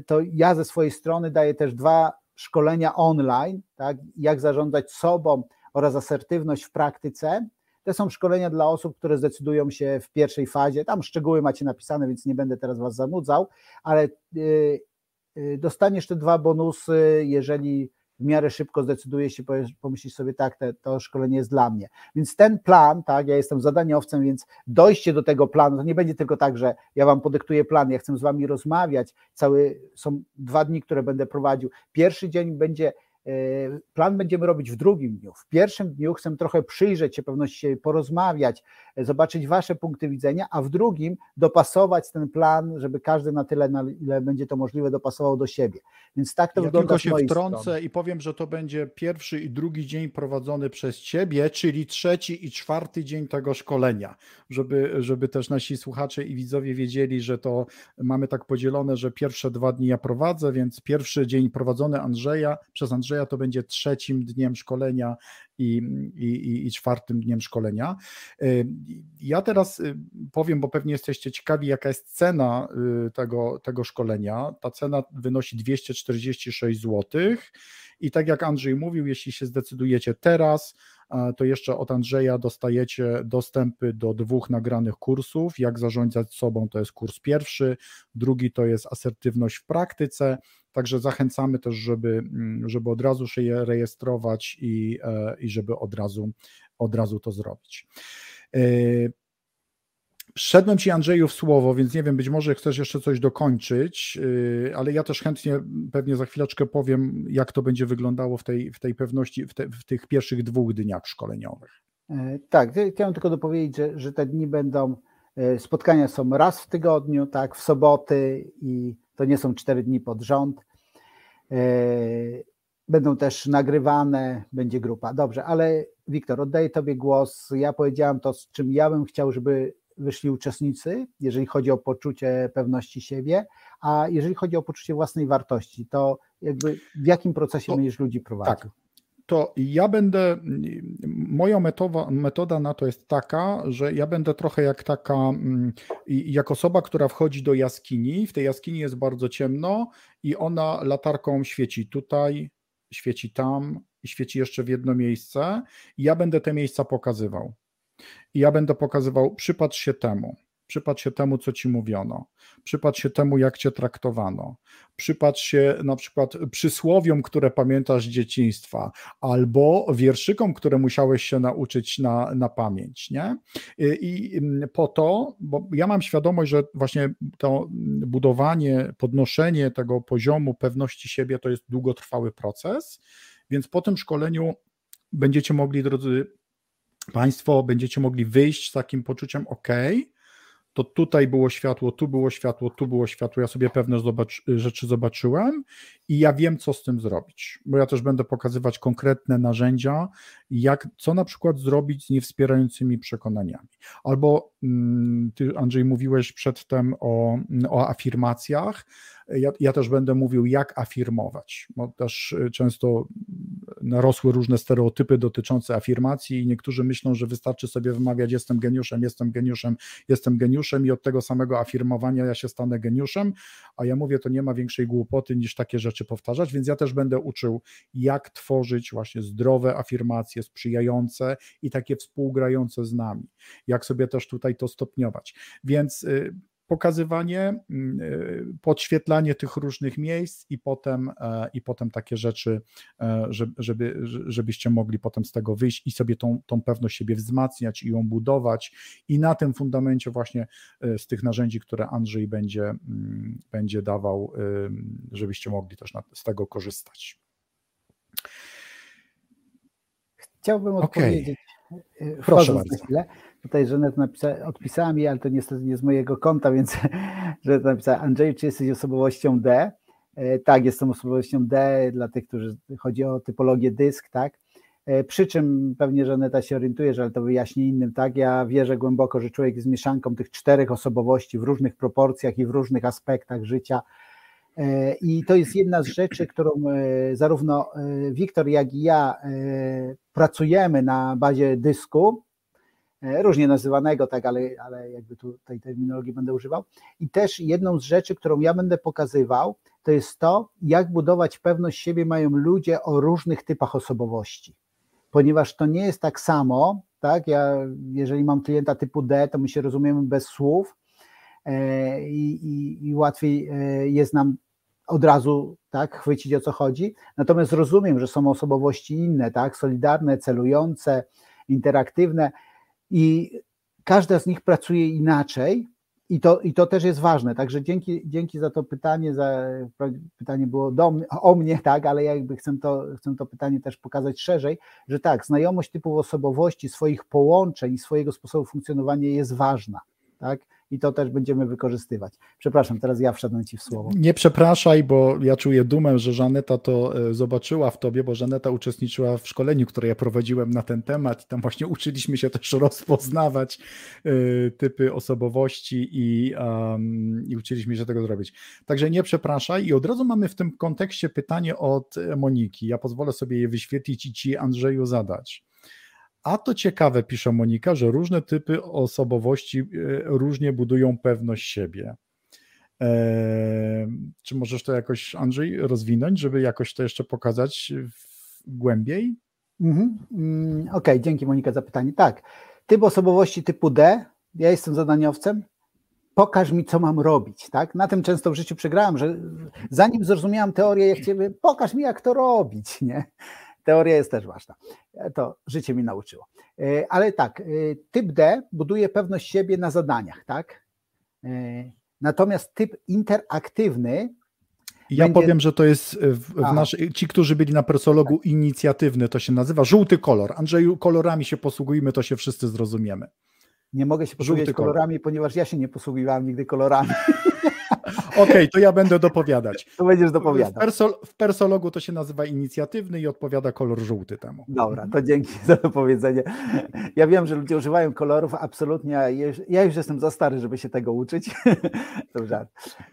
to ja ze swojej strony daję też dwa szkolenia online, tak, jak zarządzać sobą oraz asertywność w praktyce. To są szkolenia dla osób, które zdecydują się w pierwszej fazie. Tam szczegóły macie napisane, więc nie będę teraz Was zanudzał, ale y, y, dostaniesz te dwa bonusy, jeżeli w miarę szybko zdecyduje się, pomyślisz sobie, tak, te, to szkolenie jest dla mnie. Więc ten plan, tak, ja jestem zadaniowcem, więc dojście do tego planu, to nie będzie tylko tak, że ja wam podyktuję plan, ja chcę z wami rozmawiać, cały, są dwa dni, które będę prowadził. Pierwszy dzień będzie plan będziemy robić w drugim dniu. W pierwszym dniu chcę trochę przyjrzeć się pewności porozmawiać, e, zobaczyć Wasze punkty widzenia, a w drugim dopasować ten plan, żeby każdy na tyle, na ile będzie to możliwe, dopasował do siebie. Więc tak to ja wygląda. Tylko się wtrącę strony. i powiem, że to będzie pierwszy i drugi dzień prowadzony przez Ciebie, czyli trzeci i czwarty dzień tego szkolenia, żeby, żeby też nasi słuchacze i widzowie wiedzieli, że to mamy tak podzielone, że pierwsze dwa dni ja prowadzę, więc pierwszy dzień prowadzony Andrzeja przez Andrzeja Andrzeja to będzie trzecim dniem szkolenia i, i, i czwartym dniem szkolenia. Y, ja teraz y, powiem, bo pewnie jesteście ciekawi, jaka jest cena y, tego, tego szkolenia. Ta cena wynosi 246 zł. I tak jak Andrzej mówił, jeśli się zdecydujecie teraz, to jeszcze od Andrzeja dostajecie dostępy do dwóch nagranych kursów. Jak zarządzać sobą to jest kurs pierwszy, drugi to jest asertywność w praktyce. Także zachęcamy też, żeby, mm, żeby od razu się je rejestrować i, e, i żeby od razu, od razu to zrobić. E, Szedłem Ci Andrzeju w słowo, więc nie wiem, być może chcesz jeszcze coś dokończyć, e, ale ja też chętnie pewnie za chwileczkę powiem, jak to będzie wyglądało w tej, w tej pewności, w, te, w tych pierwszych dwóch dniach szkoleniowych. Tak, chciałem tylko dopowiedzieć, że, że te dni będą, spotkania są raz w tygodniu, tak, w soboty i to nie są cztery dni pod rząd. E, będą też nagrywane, będzie grupa. Dobrze, ale Wiktor, oddaję Tobie głos. Ja powiedziałam to, z czym ja bym chciał, żeby wyszli uczestnicy, jeżeli chodzi o poczucie pewności siebie, a jeżeli chodzi o poczucie własnej wartości, to jakby w jakim procesie będziesz ludzi prowadził? Tak, to ja będę, moja metoda, metoda na to jest taka, że ja będę trochę jak taka, mm, jak osoba, która wchodzi do jaskini, w tej jaskini jest bardzo ciemno i ona latarką świeci tutaj, świeci tam, świeci jeszcze w jedno miejsce i ja będę te miejsca pokazywał. I ja będę pokazywał, przypatrz się temu. Przypatrz się temu, co ci mówiono, przypatrz się temu, jak cię traktowano, przypatrz się na przykład przysłowiom, które pamiętasz z dzieciństwa, albo wierszykom, które musiałeś się nauczyć na, na pamięć, nie? I, I po to, bo ja mam świadomość, że właśnie to budowanie, podnoszenie tego poziomu pewności siebie to jest długotrwały proces, więc po tym szkoleniu będziecie mogli, drodzy Państwo, będziecie mogli wyjść z takim poczuciem, ok, to tutaj było światło, tu było światło, tu było światło. Ja sobie pewne rzeczy zobaczyłem i ja wiem, co z tym zrobić, bo ja też będę pokazywać konkretne narzędzia, jak, co na przykład zrobić z niewspierającymi przekonaniami. Albo mm, ty, Andrzej, mówiłeś przedtem o, o afirmacjach. Ja, ja też będę mówił, jak afirmować, bo też y, często narosły różne stereotypy dotyczące afirmacji i niektórzy myślą, że wystarczy sobie wymawiać jestem geniuszem, jestem geniuszem, jestem geniuszem i od tego samego afirmowania ja się stanę geniuszem, a ja mówię, to nie ma większej głupoty niż takie rzeczy powtarzać, więc ja też będę uczył, jak tworzyć właśnie zdrowe afirmacje, sprzyjające i takie współgrające z nami, jak sobie też tutaj to stopniować. Więc y, pokazywanie, mm, y, podświetlanie tych różnych miejsc i potem, e, i potem takie rzeczy, e, żeby, żebyście mogli potem z tego wyjść i sobie tą, tą pewność siebie wzmacniać i ją budować i na tym fundamencie właśnie e, z tych narzędzi, które Andrzej będzie, mm, będzie dawał, żebyście mogli też z tego korzystać. Chciałbym odpowiedzieć. Okay. Proszę bardzo. Chwilę. Tutaj Żanet napisa, odpisała mi, ale to niestety nie z mojego konta, więc Żanet napisała, Andrzej, czy jesteś osobowością D? Tak, jestem osobowością D, dla tych, którzy chodzi o typologię dysk, tak. Przy czym pewnie Żaneta się orientuje, że ale to wyjaśni innym, tak? Ja wierzę głęboko, że człowiek jest mieszanką tych czterech osobowości w różnych proporcjach i w różnych aspektach życia E, I to jest jedna z rzeczy, którą e, zarówno e, Wiktor, jak i ja pracujemy na bazie dysku, różnie nazywanego, tak, ale, ale jakby tu tej terminologii będę używał. I też jedną z rzeczy, którą ja będę pokazywał, to jest to, jak budować pewność siebie mają ludzie o różnych typach osobowości. Ponieważ to nie jest tak samo, tak? Ja, jeżeli mam klienta typu D, to my się rozumiemy bez słów, E, i, i, i łatwiej e, jest nam od razu tak, chwycić o co chodzi. Natomiast rozumiem, że są osobowości inne, tak, solidarne, celujące, interaktywne i każda z nich pracuje inaczej. I to, I to też jest ważne. Także dzięki, dzięki za to pytanie. Za, pytanie było do o mnie, tak, ale ja jakby chcę to, chcę to pytanie też pokazać szerzej, że tak, znajomość typów osobowości, swoich połączeń swojego sposobu funkcjonowania jest ważna. Tak? I to też będziemy wykorzystywać. Przepraszam, teraz ja wszedłem Ci w słowo. Nie przepraszaj, bo ja czuję dumę, że Żaneta to e, zobaczyła w Tobie, bo Żaneta uczestniczyła w szkoleniu, które ja prowadziłem na ten temat i tam właśnie uczyliśmy się też rozpoznawać y, typy osobowości i, um, i uczyliśmy się tego zrobić. Także nie przepraszaj i od razu mamy w tym kontekście pytanie od Moniki. Ja pozwolę sobie je wyświetlić i Ci Andrzeju zadać. A to ciekawe, pisze Monika, że różne typy osobowości e, różnie budują pewność siebie. Eee, czy możesz to jakoś, Andrzej, rozwinąć, żeby jakoś to jeszcze pokazać głębiej? Mhm. Mm, Okej, okay, dzięki Monika za pytanie. Tak, typ osobowości typu D, ja jestem zadaniowcem, pokaż mi, co mam robić. Tak? Na tym często w życiu przegrałem, że zanim zrozumiałam teorię, jak ciebie, pokaż mi, jak to robić. Nie? Teoria jest też ważna. E, to życie mi nauczyło. E, ale tak, e, typ D buduje pewność siebie na zadaniach, tak? Natomiast typ interaktywny. Ja będzie... powiem, że to jest w, w nasz, ci, którzy byli na persologu tak. inicjatywny, to się nazywa żółty kolor. Andrzeju, kolorami się posługujmy, to się wszyscy zrozumiemy. Nie mogę się posługiwać kolorami, kolor. ponieważ ja się nie posługiwałem nigdy kolorami. Okej, okay, to ja będę dopowiadać. To będziesz dopowiadał. W, persol, w, persologu to się nazywa inicjatywny i odpowiada kolor żółty temu. Dobra, to dzięki za dopowiedzenie. Ja wiem, że ludzie używają kolorów, absolutnie. Ja już jestem za stary, żeby się tego uczyć. to żart.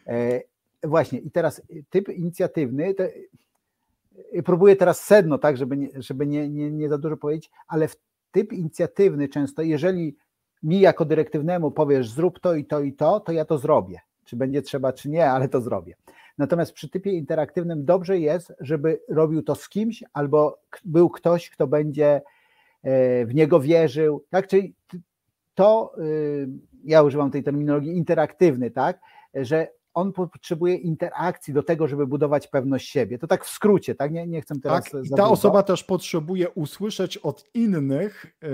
E, właśnie, i teraz typ inicjatywny, to, e, próbuję teraz sedno, tak, żeby, nie, żeby nie, nie, nie za dużo powiedzieć, ale w typ inicjatywny często, jeżeli mi jako dyrektywnemu powiesz zrób to i to i to, to ja to zrobię czy będzie trzeba, czy nie, ale to zrobię. Natomiast przy typie interaktywnym dobrze jest, żeby robił to z kimś, albo był ktoś, kto będzie e, w niego wierzył, tak? Czyli to, y, ja używam tej terminologii interaktywny, tak? Że on potrzebuje interakcji do tego, żeby budować pewność siebie. To tak w skrócie, tak? Nie, nie chcę teraz. Tak, i ta osoba też potrzebuje usłyszeć od innych. Yy,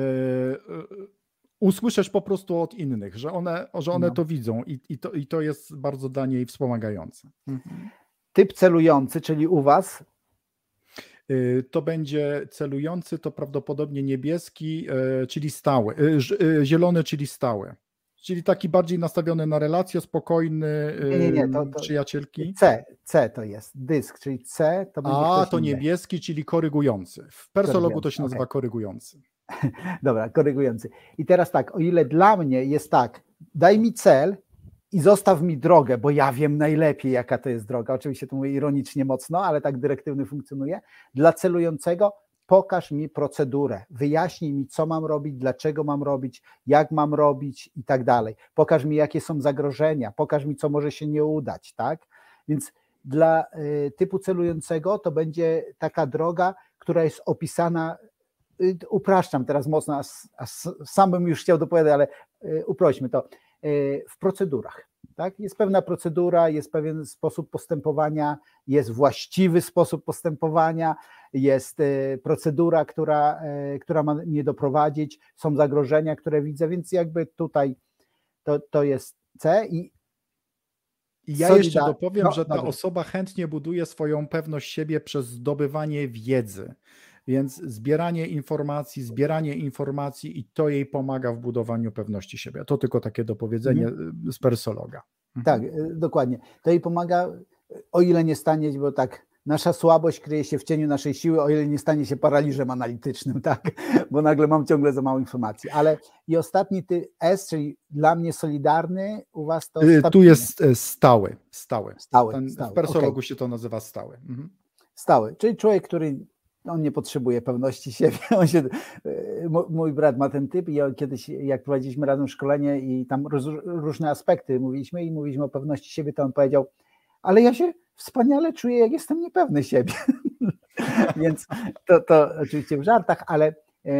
usłyszeć po prostu od innych, że one, że one no. to widzą i, i, to, i to jest bardzo dla niej wspomagające. Mhm. Typ celujący, czyli u Was? Y, to będzie celujący, to prawdopodobnie niebieski, y, czyli stały, y, zielony, czyli stały. Czyli taki bardziej nastawiony na relacje, spokojny, nie, nie, nie, to, to przyjacielki. C, C to jest dysk, czyli C to będzie. A, to niebieski, czyli korygujący. W persologu to się nazywa okay. korygujący. Dobra, korygujący. I teraz tak, o ile dla mnie jest tak, daj mi cel i zostaw mi drogę, bo ja wiem najlepiej, jaka to jest droga. Oczywiście to mówię ironicznie mocno, ale tak dyrektywny funkcjonuje. Dla celującego pokaż mi procedurę, wyjaśnij mi, co mam robić, dlaczego mam robić, jak mam robić i tak dalej. Pokaż mi, jakie są zagrożenia, pokaż mi, co może się nie udać, tak? Więc dla y, typu celującego to będzie taka droga, która jest opisana upraszczam teraz mocno, a, a sam bym już chciał dopowiadać, ale y, uprośmy to, y, w procedurach. Tak? Jest pewna procedura, jest pewien sposób postępowania, jest właściwy sposób postępowania, jest procedura, która, która ma mnie doprowadzić, są zagrożenia, które widzę, więc jakby tutaj to, to jest C i i ja jeszcze dopowiem, no, że ta osoba chętnie buduje swoją pewność siebie przez zdobywanie wiedzy. Więc zbieranie informacji, zbieranie informacji i to jej pomaga w budowaniu pewności siebie. To tylko takie dopowiedzenie mhm. z persologa. Mhm. Tak, y, dokładnie. To jej pomaga o ile nie stanie, bo tak nasza słabość kryje się w cieniu naszej siły, o ile nie stanie się paraliżem analitycznym, tak? Bo nagle mam ciągle za mało informacji. Ale i ostatni ty S, czyli dla mnie solidarny, u was to. Stabilny. Tu jest stały. Stały. Stały. Ten, stały. W persologu okay. się to nazywa stały. Mhm. Stały, czyli człowiek, który on nie potrzebuje pewności siebie. Się, e, mój brat ma ten typ i ja kiedyś, jak prowadziliśmy razem szkolenie i tam roz, różne aspekty mówiliśmy i mówiliśmy o pewności siebie, to on powiedział, ale ja się wspaniale czuję, jak jestem niepewny siebie. Więc to, to oczywiście w żartach, ale e,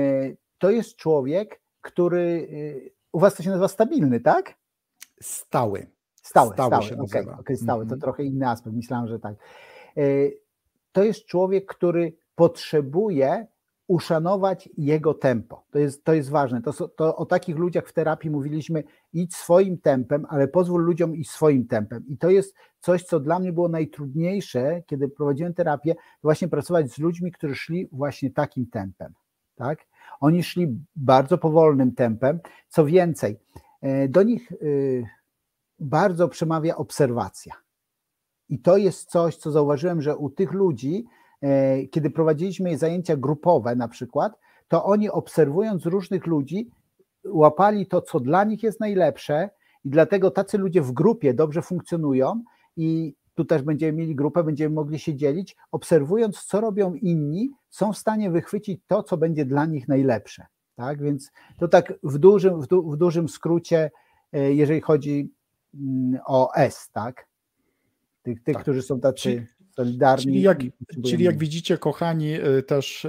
to jest człowiek, który e, u was to się nazywa stabilny, tak? Stały. Stały, stały, stały. się okay, okay, stały. Mm -hmm. To mhm. trochę inny aspekt, myślałem, że tak. To jest człowiek, który potrzebuje uszanować jego tempo. To jest, to jest ważne. To, to o takich ludziach w terapii mówiliśmy, idź swoim tempem, ale pozwól ludziom iść swoim tempem. I to jest coś, co dla mnie było najtrudniejsze, kiedy prowadziłem terapię, właśnie pracować z ludźmi, którzy szli właśnie takim tempem. Tak? Oni szli bardzo powolnym tempem. Co więcej, e, do nich e, bardzo przemawia obserwacja. I to jest coś, co zauważyłem, że u tych ludzi kiedy prowadziliśmy zajęcia grupowe na przykład, to oni obserwując różnych ludzi, łapali to, co dla nich jest najlepsze, i dlatego tacy ludzie w grupie dobrze funkcjonują i tu też będziemy mieli grupę, będziemy mogli się dzielić, obserwując, co robią inni, są w stanie wychwycić to, co będzie dla nich najlepsze. Tak, więc to tak w dużym, w, du, w dużym skrócie, e, jeżeli chodzi mm, o S, tak? Tych, tych tak. którzy są tacy solidarni. Czyli jak, czyli jak widzicie, kochani, y, też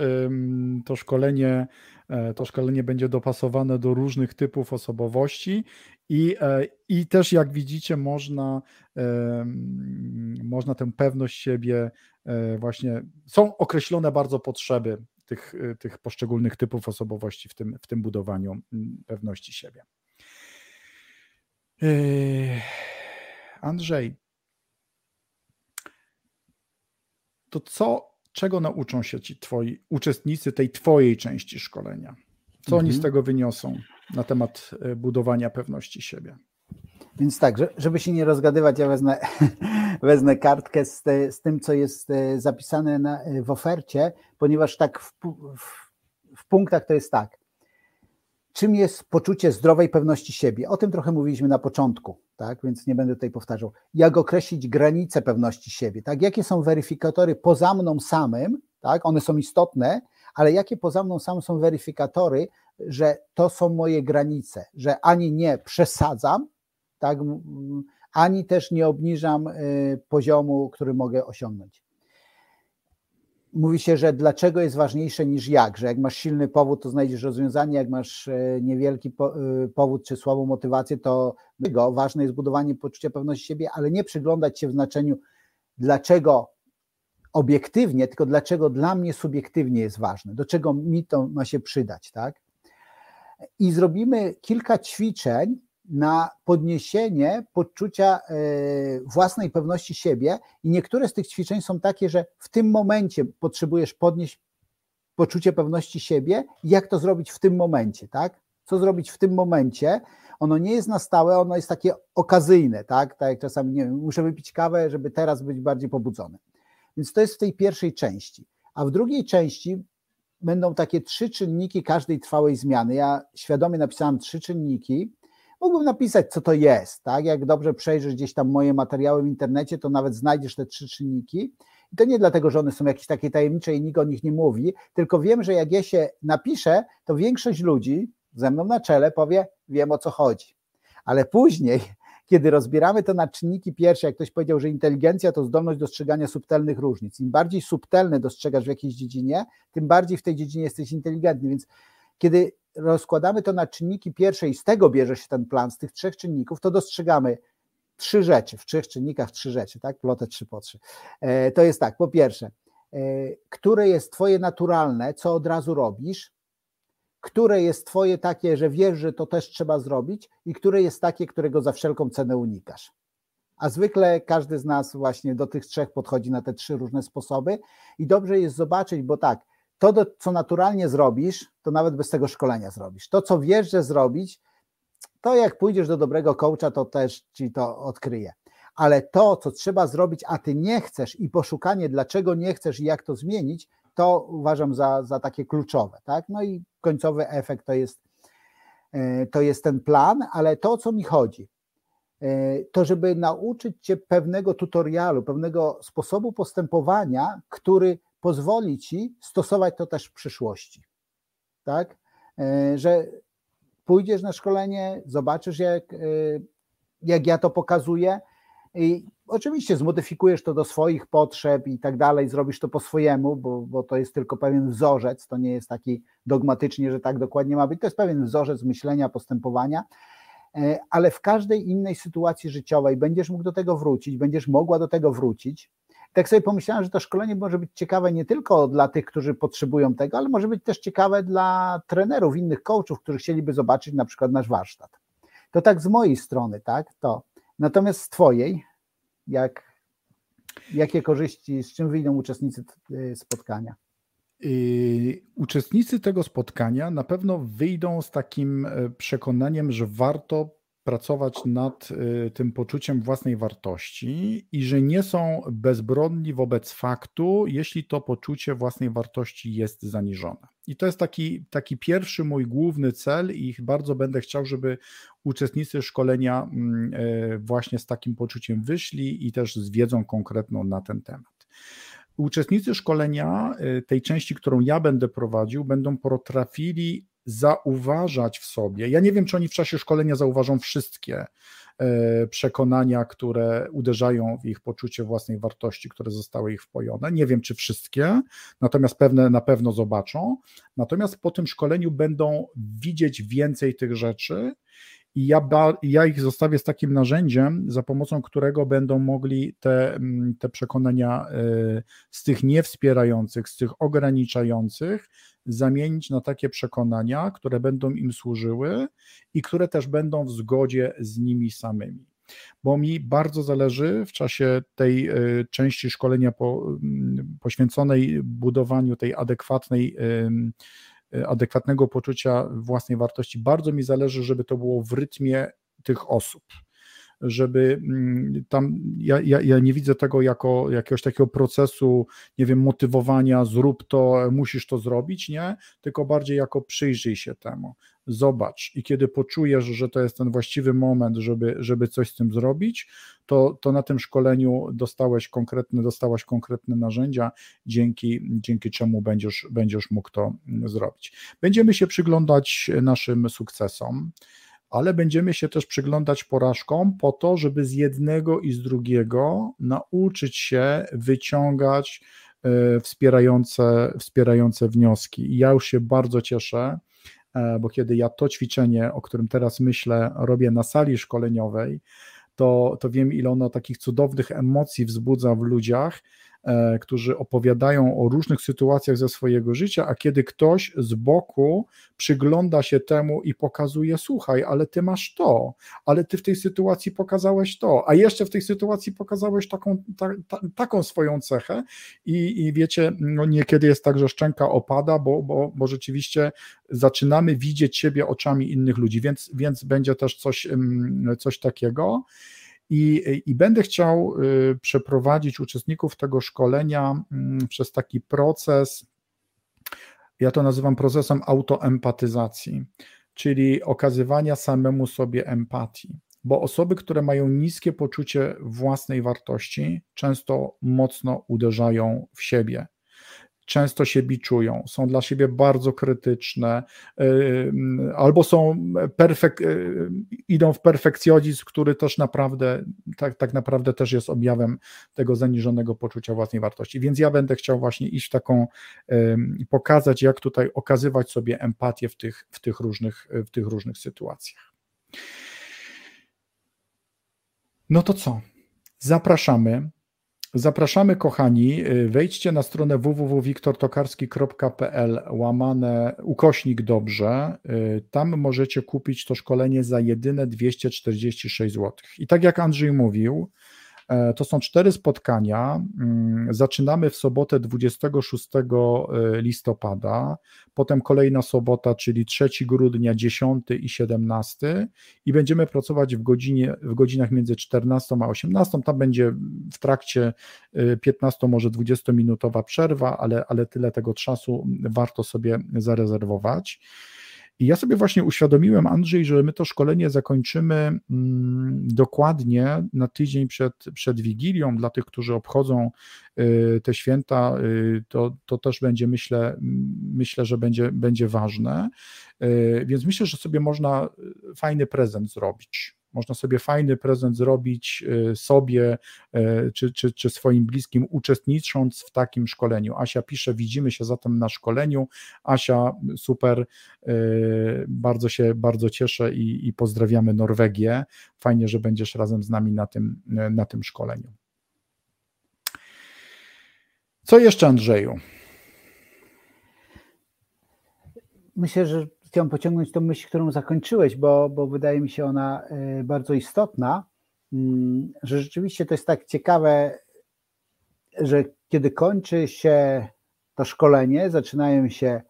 to szkolenie, e, to szkolenie będzie dopasowane do różnych typów osobowości i, e, i też jak widzicie, można, można tę pewność siebie e, właśnie, są określone bardzo potrzeby tych, tych poszczególnych typów osobowości w tym, w tym budowaniu pewności siebie. Andrzej, to co, czego nauczą się ci twoi uczestnicy tej twojej części szkolenia? Co mhm. oni z tego wyniosą na temat e, budowania pewności siebie? Więc tak, żeby się nie rozgadywać, ja wezmę, wezmę kartkę z, te, z tym, co jest e, zapisane na, e, w ofercie, ponieważ tak w, w, w punktach to jest tak. Czym jest poczucie zdrowej pewności siebie? O tym trochę mówiliśmy na początku tak? Więc nie będę tutaj powtarzał. Jak określić granice pewności siebie, tak? Jakie są weryfikatory poza mną samym, tak? One są istotne, ale jakie poza mną samym są weryfikatory, że to są moje granice, że ani nie przesadzam, tak? Ani też nie obniżam y, poziomu, który mogę osiągnąć mówi się, że dlaczego jest ważniejsze niż jak, że jak masz silny powód, to znajdziesz rozwiązanie, jak masz e, niewielki e, powód czy słabą motywację, to ważne jest budowanie poczucia pewności siebie, ale nie przyglądać się w znaczeniu dlaczego obiektywnie, tylko dlaczego dla mnie subiektywnie jest ważne, do czego mi to ma się przydać, tak? I zrobimy kilka ćwiczeń, na podniesienie poczucia e, własnej pewności siebie i niektóre z tych ćwiczeń są takie, że w tym momencie potrzebujesz podnieść poczucie pewności siebie jak to zrobić w tym momencie, tak? Co zrobić w tym momencie? Ono nie jest na stałe, ono jest takie okazyjne, tak? Tak jak czasami, nie wiem, muszę wypić kawę, żeby teraz być bardziej pobudzony. Więc to jest w tej pierwszej części. A w drugiej części będą takie trzy czynniki każdej trwałej zmiany. Ja świadomie napisałem trzy czynniki, Mógłbym napisać, co to jest, tak? Jak dobrze przejrzysz gdzieś tam moje materiały w internecie, to nawet znajdziesz te trzy czynniki. I to nie dlatego, że one są jakieś takie tajemnicze i nikt o nich nie mówi, tylko wiem, że jak je się napiszę, to większość ludzi ze mną na czele powie, wiem o co chodzi. Ale później, kiedy rozbieramy to na czynniki pierwsze, jak ktoś powiedział, że inteligencja to zdolność dostrzegania subtelnych różnic. Im bardziej subtelne dostrzegasz w jakiejś dziedzinie, tym bardziej w tej dziedzinie jesteś inteligentny. Więc kiedy rozkładamy to na czynniki pierwsze i z tego bierze się ten plan, z tych trzech czynników, to dostrzegamy trzy rzeczy, w trzech czynnikach trzy rzeczy, tak? Plotę trzy po trzy. E, to jest tak, po pierwsze, e, które jest twoje naturalne, co od razu robisz, które jest twoje takie, że wiesz, że to też trzeba zrobić i które jest takie, którego za wszelką cenę unikasz. A zwykle każdy z nas właśnie do tych trzech podchodzi na te trzy różne sposoby i dobrze jest zobaczyć, bo tak, to, co naturalnie zrobisz, to nawet bez tego szkolenia zrobisz. To, co wiesz, że zrobić, to jak pójdziesz do dobrego coacha, to też ci to odkryje. ale to, co trzeba zrobić, a ty nie chcesz i poszukanie, dlaczego nie chcesz i jak to zmienić, to uważam za, za takie kluczowe. Tak? No i końcowy efekt to jest, e, to jest ten plan, ale to, o co mi chodzi, e, to żeby nauczyć cię pewnego tutorialu, pewnego sposobu postępowania, który pozwoli ci stosować to też w przyszłości. Tak? E, że pójdziesz na szkolenie, zobaczysz, jak, jak ja to pokazuję, i oczywiście zmodyfikujesz to do swoich potrzeb i tak dalej, zrobisz to po swojemu, bo, bo to jest tylko pewien wzorzec, to nie jest taki dogmatycznie, że tak dokładnie ma być, to jest pewien wzorzec myślenia, postępowania, e, ale w każdej innej sytuacji życiowej będziesz mógł do tego wrócić, będziesz mogła do tego wrócić. Tak sobie pomyślałem, że to szkolenie może być ciekawe nie tylko dla tych, którzy potrzebują tego, ale może być też ciekawe dla trenerów, innych coachów, którzy chcieliby zobaczyć na przykład nasz warsztat. To tak z mojej strony, tak? To Natomiast z Twojej, jak, jakie korzyści, z czym wyjdą uczestnicy y, spotkania? Y, uczestnicy tego spotkania na pewno wyjdą z takim e, przekonaniem, że warto pracować nad y, tym poczuciem własnej wartości i że nie są bezbronni wobec faktu, jeśli to poczucie własnej wartości jest zaniżone. I to jest taki, taki pierwszy mój główny cel, i bardzo będę chciał, żeby uczestnicy szkolenia mm, e, właśnie z takim poczuciem wyszli i też z wiedzą konkretną na ten temat. Uczestnicy szkolenia, e, tej części, którą ja będę prowadził, będą potrafili zauważać w sobie. Ja nie wiem, czy oni w czasie szkolenia zauważą wszystkie e, przekonania, które uderzają w ich poczucie własnej wartości, które zostały ich wpojone. Nie wiem, czy wszystkie, natomiast pewne na pewno zobaczą. Natomiast po tym szkoleniu będą widzieć więcej tych rzeczy i ja, ja ich zostawię z takim narzędziem, za pomocą którego będą mogli te, mm, te przekonania e, z tych niewspierających, z tych ograniczających, zamienić na takie przekonania, które będą im służyły i które też będą w zgodzie z nimi samymi. Bo mi bardzo zależy w czasie tej e, części szkolenia mm, poświęconej budowaniu tej adekwatnej e, adekwatnego poczucia własnej wartości. Bardzo mi zależy, żeby to było w rytmie tych osób żeby mm, tam, ja, ja, ja nie widzę tego jako jakiegoś takiego procesu, nie wiem, motywowania, zrób to, musisz to zrobić, nie, tylko bardziej jako przyjrzyj się temu, zobacz. I kiedy poczujesz, że to jest ten właściwy moment, żeby, żeby coś z tym zrobić, to, to na tym szkoleniu dostałeś konkretne, dostałaś konkretne narzędzia, dzięki, dzięki czemu będziesz, będziesz mógł to zrobić. Będziemy się przyglądać naszym sukcesom ale będziemy się też przyglądać porażkom po to, żeby z jednego i z drugiego nauczyć się wyciągać e, wspierające, wspierające wnioski. I ja już się bardzo cieszę, e, bo kiedy ja to ćwiczenie, o którym teraz myślę, robię na sali szkoleniowej, to, to wiem, ile ono takich cudownych emocji wzbudza w ludziach, którzy opowiadają o różnych sytuacjach ze swojego życia, a kiedy ktoś z boku przygląda się temu i pokazuje: Słuchaj, ale ty masz to, ale ty w tej sytuacji pokazałeś to, a jeszcze w tej sytuacji pokazałeś taką, ta, ta, taką swoją cechę. I, i wiecie, no niekiedy jest tak, że szczęka opada, bo, bo, bo rzeczywiście zaczynamy widzieć siebie oczami innych ludzi, więc, więc będzie też coś, coś takiego. I, I, będę chciał y, przeprowadzić uczestników tego szkolenia mm, przez taki proces, ja to nazywam procesem autoempatyzacji, czyli okazywania samemu sobie empatii. Bo osoby, które mają niskie poczucie własnej wartości, często mocno uderzają w siebie często się biczują, są dla siebie bardzo krytyczne, albo są perfek, y, idą w perfekcjonizm, który też naprawdę, tak, tak naprawdę też jest objawem tego zaniżonego poczucia własnej wartości. Więc ja będę chciał właśnie iść w taką, pokazać, jak tutaj okazywać sobie empatię w tych, w tych, różnych, w tych różnych sytuacjach. No to co? Zapraszamy Zapraszamy kochani, y, wejdźcie na stronę www.wiktortokarski.pl łamane ukośnik dobrze. Y, tam możecie kupić to szkolenie za jedyne 246 zł. I tak jak Andrzej mówił, to są cztery spotkania. Mm, zaczynamy w sobotę 26 listopada, potem kolejna sobota, czyli 3 grudnia, 10 i 17 i będziemy pracować w, godzinie, w godzinach między 14 a 18. Tam będzie w trakcie 15, może 20 minutowa przerwa, ale, ale tyle tego czasu warto sobie zarezerwować. I ja sobie właśnie uświadomiłem, Andrzej, że my to szkolenie zakończymy mm, dokładnie na tydzień przed, przed Wigilią. Dla tych, którzy obchodzą y, te święta, y, to, to też będzie, myślę, myślę, że będzie, będzie ważne. Y, więc myślę, że sobie można fajny prezent zrobić. Można sobie fajny prezent zrobić y, sobie y, czy, czy, czy swoim bliskim, uczestnicząc w takim szkoleniu. Asia pisze, widzimy się zatem na szkoleniu. Asia, super, y, bardzo się bardzo cieszę i, i pozdrawiamy Norwegię. Fajnie, że będziesz razem z nami na tym, na tym szkoleniu. Co jeszcze, Andrzeju? Myślę, że chciałem pociągnąć tą myśl, którą zakończyłeś, bo, bo wydaje mi się ona e, bardzo istotna, mm, że rzeczywiście to jest tak ciekawe, że kiedy kończy się to szkolenie, zaczynają się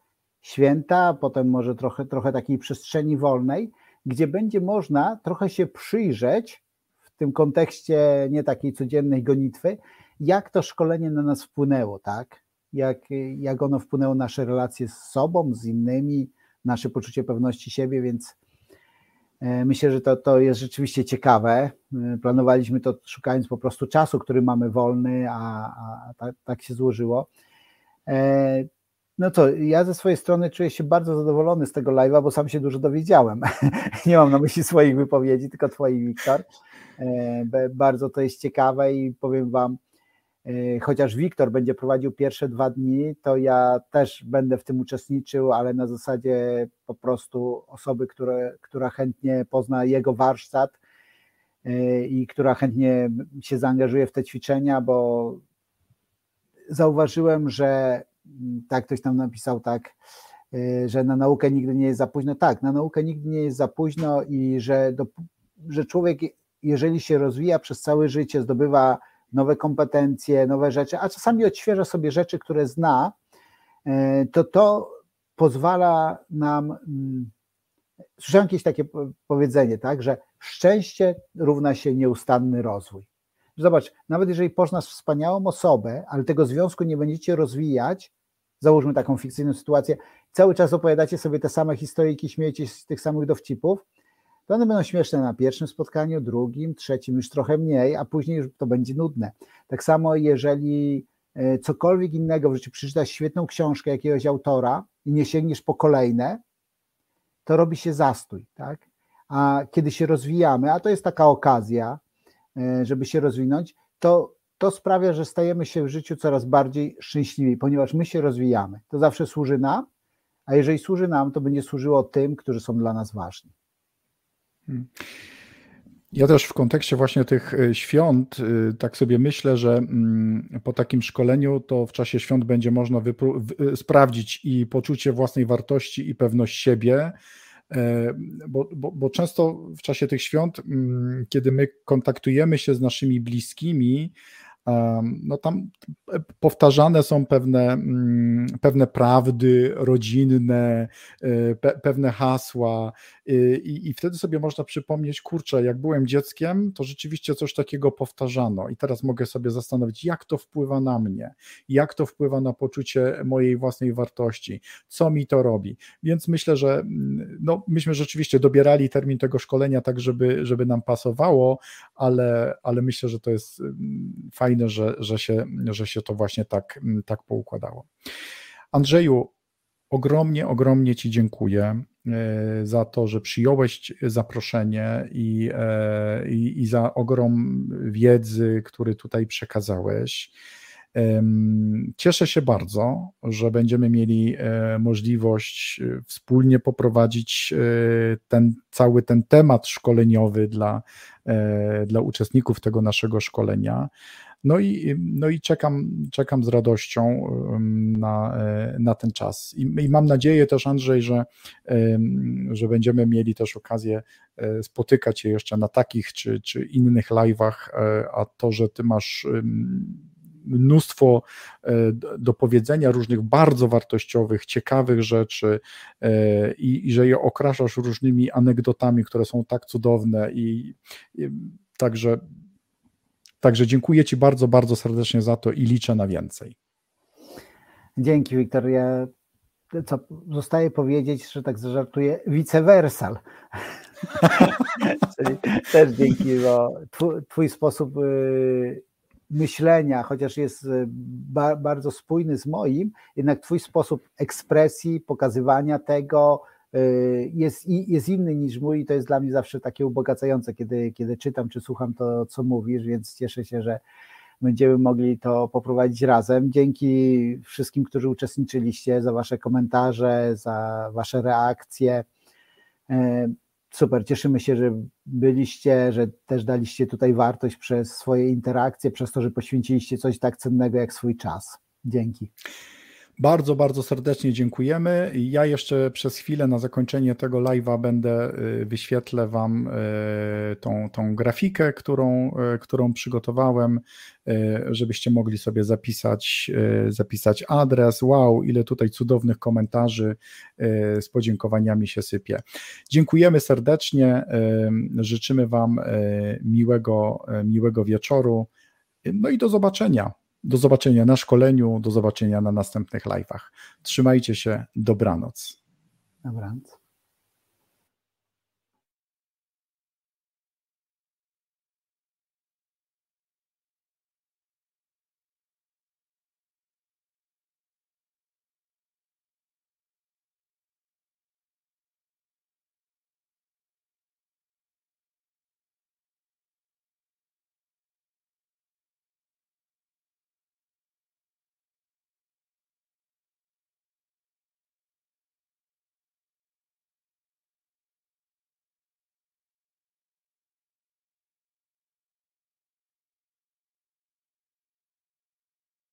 święta, potem może trochę, trochę takiej przestrzeni wolnej, gdzie będzie można trochę się przyjrzeć w tym kontekście nie takiej codziennej gonitwy, jak to szkolenie na nas wpłynęło, tak? Jak, jak ono wpłynęło na nasze relacje z sobą, z innymi, nasze poczucie pewności siebie, więc e, myślę, że to, to jest rzeczywiście ciekawe. E, planowaliśmy to szukając po prostu czasu, który mamy wolny, a, a tak, tak się złożyło. E, no co, ja ze swojej strony czuję się bardzo zadowolony z tego live'a, bo sam się dużo dowiedziałem. Nie mam na myśli swoich wypowiedzi, tylko twoich, Wiktor. Bardzo to jest ciekawe i powiem wam, chociaż Wiktor będzie prowadził pierwsze dwa dni, to ja też będę w tym uczestniczył, ale na zasadzie po prostu osoby, które, która chętnie pozna jego warsztat y, i która chętnie się zaangażuje w te ćwiczenia, bo zauważyłem, że mm, tak ktoś tam napisał tak, y, że na naukę nigdy nie jest za późno. Tak, na naukę nigdy nie jest za późno i że, do, że człowiek, jeżeli się rozwija przez całe życie, zdobywa nowe kompetencje, nowe rzeczy, a czasami odświeża sobie rzeczy, które zna, e, to to pozwala nam. Mm, słyszałem jakieś takie powiedzenie, tak, że szczęście równa się nieustanny rozwój. Zobacz, nawet jeżeli poznasz wspaniałą osobę, ale tego związku nie będziecie rozwijać, załóżmy taką fikcyjną sytuację, cały czas opowiadacie sobie te same historyjki, śmiejecie się z tych samych dowcipów, one będą śmieszne na pierwszym spotkaniu, drugim, trzecim już trochę mniej, a później już to będzie nudne. Tak samo jeżeli e, cokolwiek innego w życiu przeczytasz świetną książkę jakiegoś autora i nie sięgniesz po kolejne, to robi się zastój, tak? A kiedy się rozwijamy, a to jest taka okazja, e, żeby się rozwinąć, to to sprawia, że stajemy się w życiu coraz bardziej szczęśliwi, ponieważ my się rozwijamy. To zawsze służy nam, a jeżeli służy nam, to będzie służyło tym, którzy są dla nas ważni. Ja też w kontekście właśnie tych e, świąt, e, tak sobie myślę, że mm, po takim szkoleniu to w czasie świąt będzie można e, sprawdzić i poczucie własnej wartości i pewność siebie, bo, bo, bo, często w czasie tych świąt, mm, kiedy my kontaktujemy się z naszymi bliskimi, no tam powtarzane są pewne, mm, pewne prawdy rodzinne, pe, pewne hasła, Y, I, I wtedy sobie można przypomnieć, kurczę, jak byłem dzieckiem, to rzeczywiście coś takiego powtarzano, i teraz mogę sobie zastanowić, jak to wpływa na mnie, jak to wpływa na poczucie mojej własnej wartości, co mi to robi. Więc myślę, że mm, no, myśmy rzeczywiście dobierali termin tego szkolenia tak, żeby, żeby nam pasowało, ale, ale myślę, że to jest mm, fajne, że, że, się, że się to właśnie tak, tak poukładało. Andrzeju, ogromnie, ogromnie Ci dziękuję. E, za to, że przyjąłeś zaproszenie i, e, i, i za ogrom wiedzy, który tutaj przekazałeś. Cieszę się bardzo, że będziemy mieli e, możliwość wspólnie poprowadzić ten cały ten temat szkoleniowy dla, dla uczestników tego naszego szkolenia. No i, no i czekam, czekam z radością na, na ten czas. I, I mam nadzieję też, Andrzej, że, że będziemy mieli też okazję spotykać się jeszcze na takich czy, czy innych live'ach, a to, że ty masz mnóstwo e, do powiedzenia, różnych bardzo wartościowych, ciekawych rzeczy e, i, i że je okraszasz różnymi anegdotami, które są tak cudowne i, i także Także dziękuję Ci bardzo, bardzo serdecznie za to i liczę na więcej. Dzięki, Wiktor. Ja co zostaje powiedzieć, że tak zażartuję, vice versa. Czyli też dzięki, bo twój, twój sposób y, myślenia, chociaż jest ba bardzo spójny z moim, jednak Twój sposób ekspresji, pokazywania tego jest, jest inny niż mój i to jest dla mnie zawsze takie ubogacające, kiedy, kiedy czytam czy słucham to, co mówisz, więc cieszę się, że będziemy mogli to poprowadzić razem. Dzięki wszystkim, którzy uczestniczyliście, za Wasze komentarze, za Wasze reakcje. E, super, cieszymy się, że byliście, że też daliście tutaj wartość przez swoje interakcje, przez to, że poświęciliście coś tak cennego jak swój czas. Dzięki. Bardzo, bardzo serdecznie dziękujemy. Ja jeszcze przez chwilę na zakończenie tego live'a będę y, wyświetlę Wam y, tą, tą grafikę, którą, y, którą przygotowałem, żebyście mogli sobie zapisać, zapisać adres. Wow, ile tutaj cudownych komentarzy z podziękowaniami się sypie. Dziękujemy serdecznie, życzymy Wam miłego, miłego wieczoru. No i do zobaczenia. Do zobaczenia na szkoleniu, do zobaczenia na następnych live'ach. Trzymajcie się, dobranoc. Dobranoc.